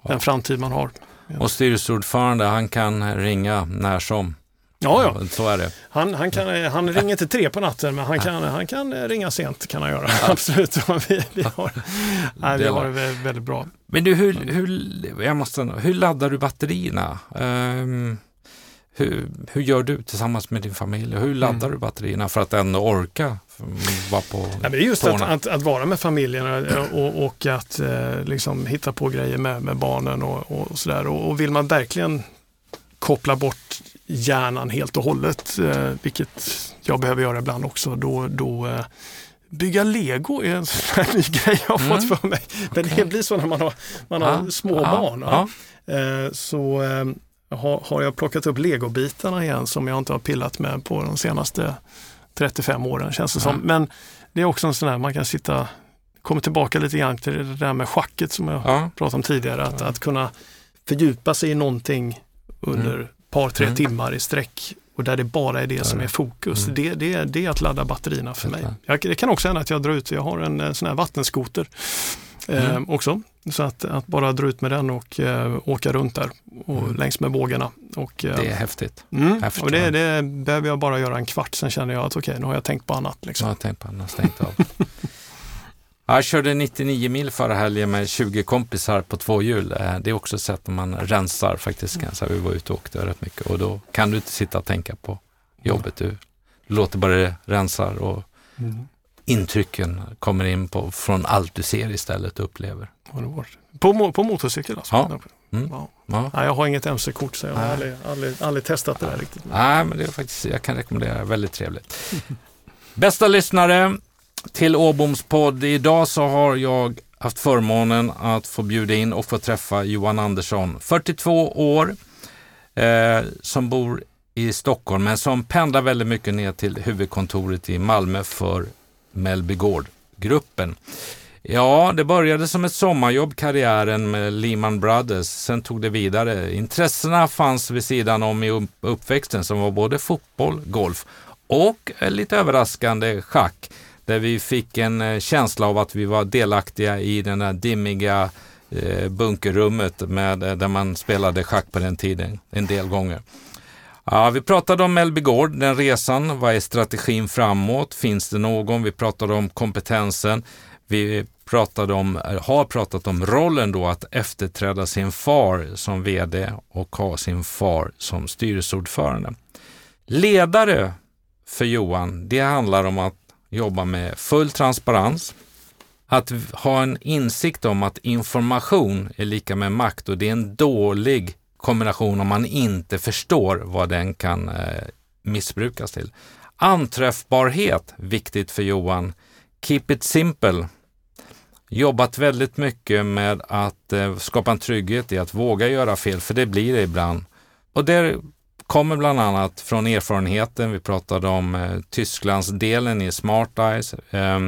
ja. den framtid man har. Och styrelseordförande, han kan ringa när som. Ja, ja. Så är det. Han, han, kan, han ringer inte tre på natten, men han kan, han kan ringa sent. kan han göra. Absolut. Vi, vi, har, nej, vi har det väldigt bra. Men du, hur, hur, jag måste, hur laddar du batterierna? Um, hur, hur gör du tillsammans med din familj? Hur laddar mm. du batterierna för att ändå orka vara på ja, det är Just att, att, att, vara med familjen och, och att eh, liksom hitta på grejer med, med barnen och, och sådär. Och, och vill man verkligen koppla bort hjärnan helt och hållet, eh, vilket jag behöver göra ibland också, då, då eh, Bygga lego är en sån här ny grej jag har mm. fått för mig. Men okay. det blir så när man har, man har ja, små ja, barn. Ja. Eh, så eh, har, har jag plockat upp legobitarna igen som jag inte har pillat med på de senaste 35 åren känns det som. Men det är också en sån här, man kan sitta, kommer tillbaka lite grann till det där med schacket som jag ja. pratade om tidigare. Att, att kunna fördjupa sig i någonting under mm. par, tre mm. timmar i sträck och där det bara är det som är fokus. Mm. Det, det, det är att ladda batterierna för mig. Jag, det kan också hända att jag drar ut, jag har en eh, sån här vattenskoter eh, mm. också. Så att, att, bara dra ut med den och eh, åka runt där och mm. längs med vågorna. Och, eh, det är häftigt. Mm, och det, det behöver jag bara göra en kvart, sen känner jag att okej, okay, nu har jag tänkt på annat. Liksom. Jag har tänkt på annat, stängt av. Jag körde 99 mil förra helgen med 20 kompisar på två hjul. Eh, det är också ett sätt att man rensar faktiskt. Säga. Vi var ute och åkte rätt mycket och då kan du inte sitta och tänka på jobbet. Du låter bara det rensa och mm. Intrycken kommer in på, från allt du ser istället och upplever. På, på motorcykel alltså? Ja. Mm. ja. ja. Nej, jag har inget mc-kort så jag har aldrig, aldrig, aldrig, testat det där riktigt. Nej, men det är faktiskt, jag kan rekommendera, väldigt trevligt. Bästa lyssnare, till Åboms podd. Idag så har jag haft förmånen att få bjuda in och få träffa Johan Andersson, 42 år, eh, som bor i Stockholm men som pendlar väldigt mycket ner till huvudkontoret i Malmö för Mellbygård-gruppen. Ja, det började som ett sommarjobb, karriären med Lehman Brothers. Sen tog det vidare. Intressena fanns vid sidan om i uppväxten som var både fotboll, golf och eh, lite överraskande schack där vi fick en eh, känsla av att vi var delaktiga i den där dimmiga eh, bunkerrummet med, där man spelade schack på den tiden en del gånger. Ja, vi pratade om Melby Gård, den resan. Vad är strategin framåt? Finns det någon? Vi pratade om kompetensen. Vi pratade om, eh, har pratat om rollen då att efterträda sin far som VD och ha sin far som styrelseordförande. Ledare för Johan, det handlar om att jobba med full transparens, att ha en insikt om att information är lika med makt och det är en dålig kombination om man inte förstår vad den kan eh, missbrukas till. Anträffbarhet, viktigt för Johan. Keep it simple. Jobbat väldigt mycket med att eh, skapa en trygghet i att våga göra fel, för det blir det ibland. Och det kommer bland annat från erfarenheten. Vi pratade om eh, Tysklandsdelen i Smart Eyes, eh,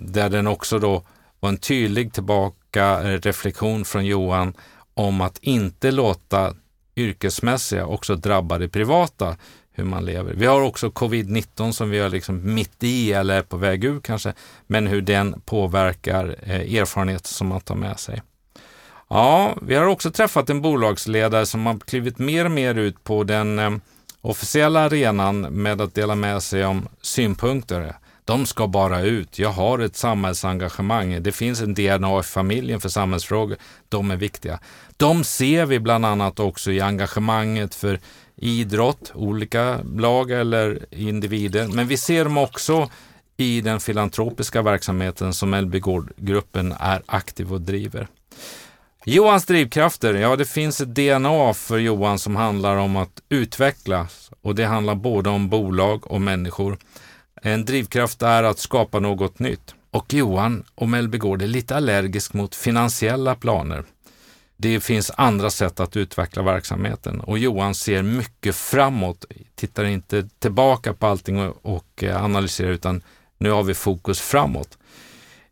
där den också då var en tydlig tillbaka eh, reflektion från Johan om att inte låta yrkesmässiga också drabba det privata. hur man lever. Vi har också covid-19 som vi är liksom mitt i eller på väg ur kanske, men hur den påverkar eh, erfarenheter som man tar med sig. Ja, vi har också träffat en bolagsledare som har klivit mer och mer ut på den eh, officiella arenan med att dela med sig om synpunkter. De ska bara ut. Jag har ett samhällsengagemang. Det finns en DNA i familjen för samhällsfrågor. De är viktiga. De ser vi bland annat också i engagemanget för idrott, olika lag eller individer. Men vi ser dem också i den filantropiska verksamheten som LB-gruppen är aktiv och driver. Johans drivkrafter, ja det finns ett DNA för Johan som handlar om att utvecklas och det handlar både om bolag och människor. En drivkraft är att skapa något nytt. Och Johan och Melbygård är lite allergisk mot finansiella planer. Det finns andra sätt att utveckla verksamheten och Johan ser mycket framåt, tittar inte tillbaka på allting och, och eh, analyserar utan nu har vi fokus framåt.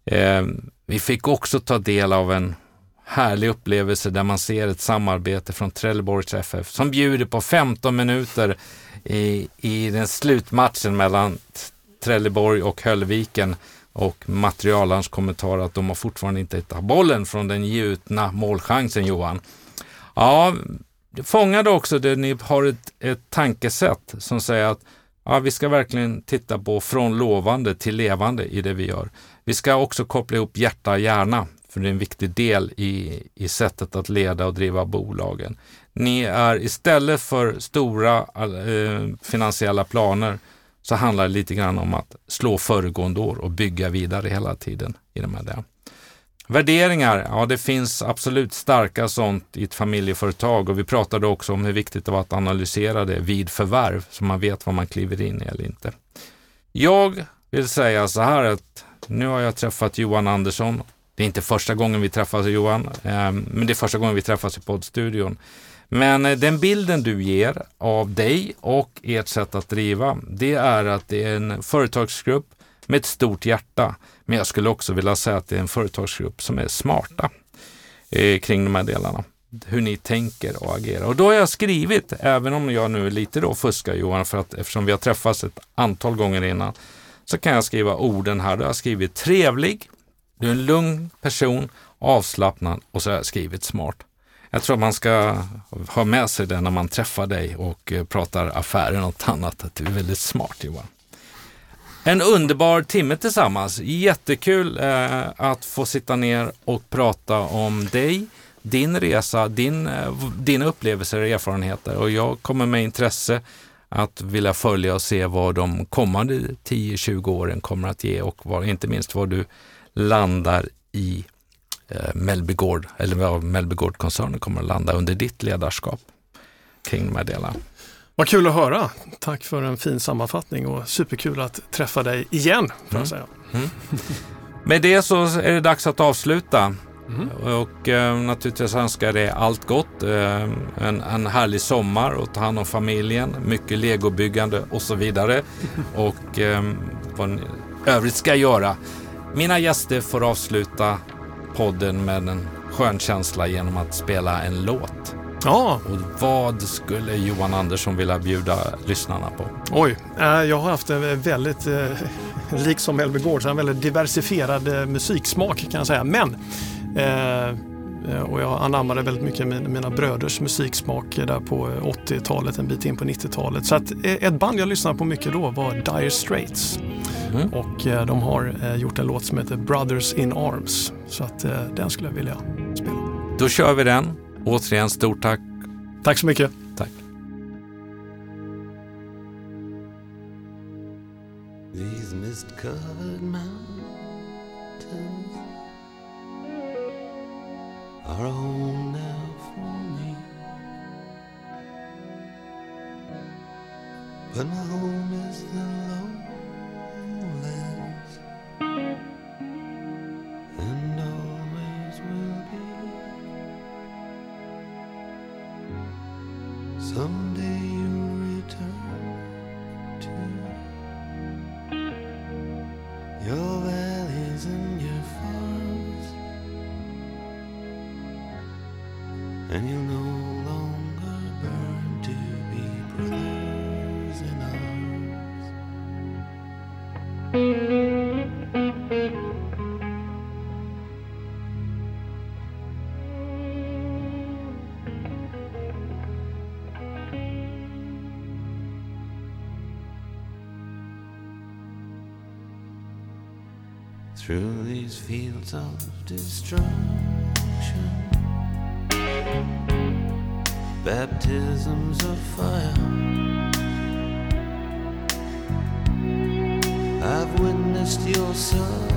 Eh, vi fick också ta del av en härlig upplevelse där man ser ett samarbete från Trelleborgs FF som bjuder på 15 minuter i, i den slutmatchen mellan Trelleborg och Höllviken och materialarns kommentar att de har fortfarande inte hittat bollen från den gjutna målchansen Johan. Ja, fångade också det ni har ett, ett tankesätt som säger att ja, vi ska verkligen titta på från lovande till levande i det vi gör. Vi ska också koppla ihop hjärta och hjärna, för det är en viktig del i, i sättet att leda och driva bolagen. Ni är istället för stora eh, finansiella planer så handlar det lite grann om att slå föregående år och bygga vidare hela tiden i de här där. Värderingar, ja det finns absolut starka sånt i ett familjeföretag och vi pratade också om hur viktigt det var att analysera det vid förvärv så man vet vad man kliver in i eller inte. Jag vill säga så här att nu har jag träffat Johan Andersson. Det är inte första gången vi träffas Johan, eh, men det är första gången vi träffas i poddstudion. Men eh, den bilden du ger av dig och ert sätt att driva, det är att det är en företagsgrupp med ett stort hjärta. Men jag skulle också vilja säga att det är en företagsgrupp som är smarta eh, kring de här delarna. Hur ni tänker och agerar. Och då har jag skrivit, även om jag nu lite då fuskar Johan, för att eftersom vi har träffats ett antal gånger innan, så kan jag skriva orden här. Då har jag skrivit trevlig, du är en lugn person, avslappnad och så har jag skrivit smart. Jag tror man ska ha med sig det när man träffar dig och eh, pratar affärer och något annat, att du är väldigt smart Johan. En underbar timme tillsammans. Jättekul eh, att få sitta ner och prata om dig, din resa, din, eh, dina upplevelser och erfarenheter. Och jag kommer med intresse att vilja följa och se vad de kommande 10-20 åren kommer att ge och vad, inte minst vad du landar i eh, Mellby Gård, eller vad Mellby Gård-koncernen kommer att landa under ditt ledarskap kring de här delarna. Vad kul att höra. Tack för en fin sammanfattning och superkul att träffa dig igen. Får mm. säga. Mm. Med det så är det dags att avsluta. Mm. Och eh, naturligtvis önskar jag dig allt gott. Eh, en, en härlig sommar och ta hand om familjen. Mycket legobyggande och så vidare. och eh, vad övrigt ska göra. Mina gäster får avsluta podden med en skön känsla genom att spela en låt. Ja. Och vad skulle Johan Andersson vilja bjuda lyssnarna på? Oj, eh, jag har haft en väldigt, eh, liksom Gård, en väldigt diversifierad eh, musiksmak kan jag säga. Men och jag anammade väldigt mycket mina bröders musiksmak där på 80-talet, en bit in på 90-talet. Så att ett band jag lyssnade på mycket då var Dire Straits. Mm. Och eh, de har eh, gjort en låt som heter Brothers in Arms. Så att eh, den skulle jag vilja spela. Då kör vi den. Återigen, stort tack. Tack så mycket. Tack. These mist-covered are home now for me. But my home is the fields of destruction. Baptisms of fire. I've witnessed your son.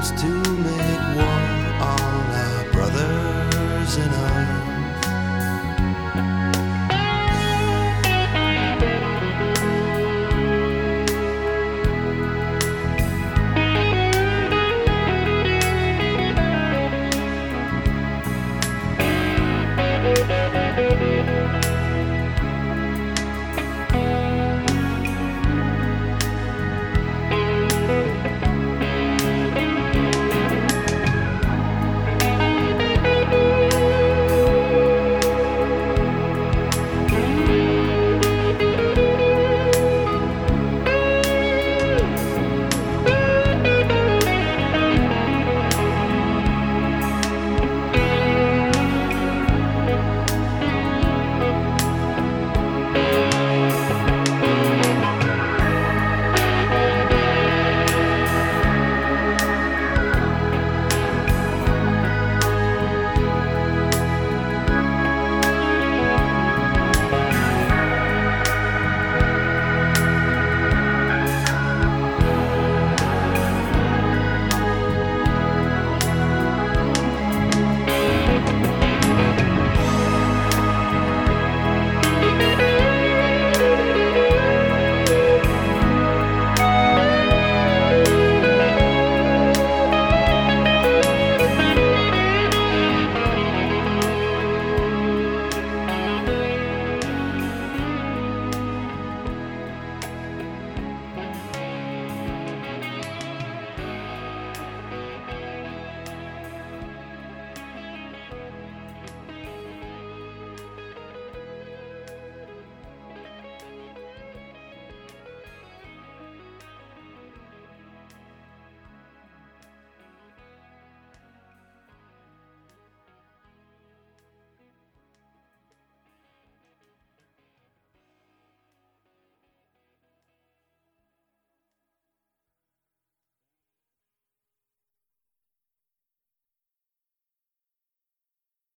Too to.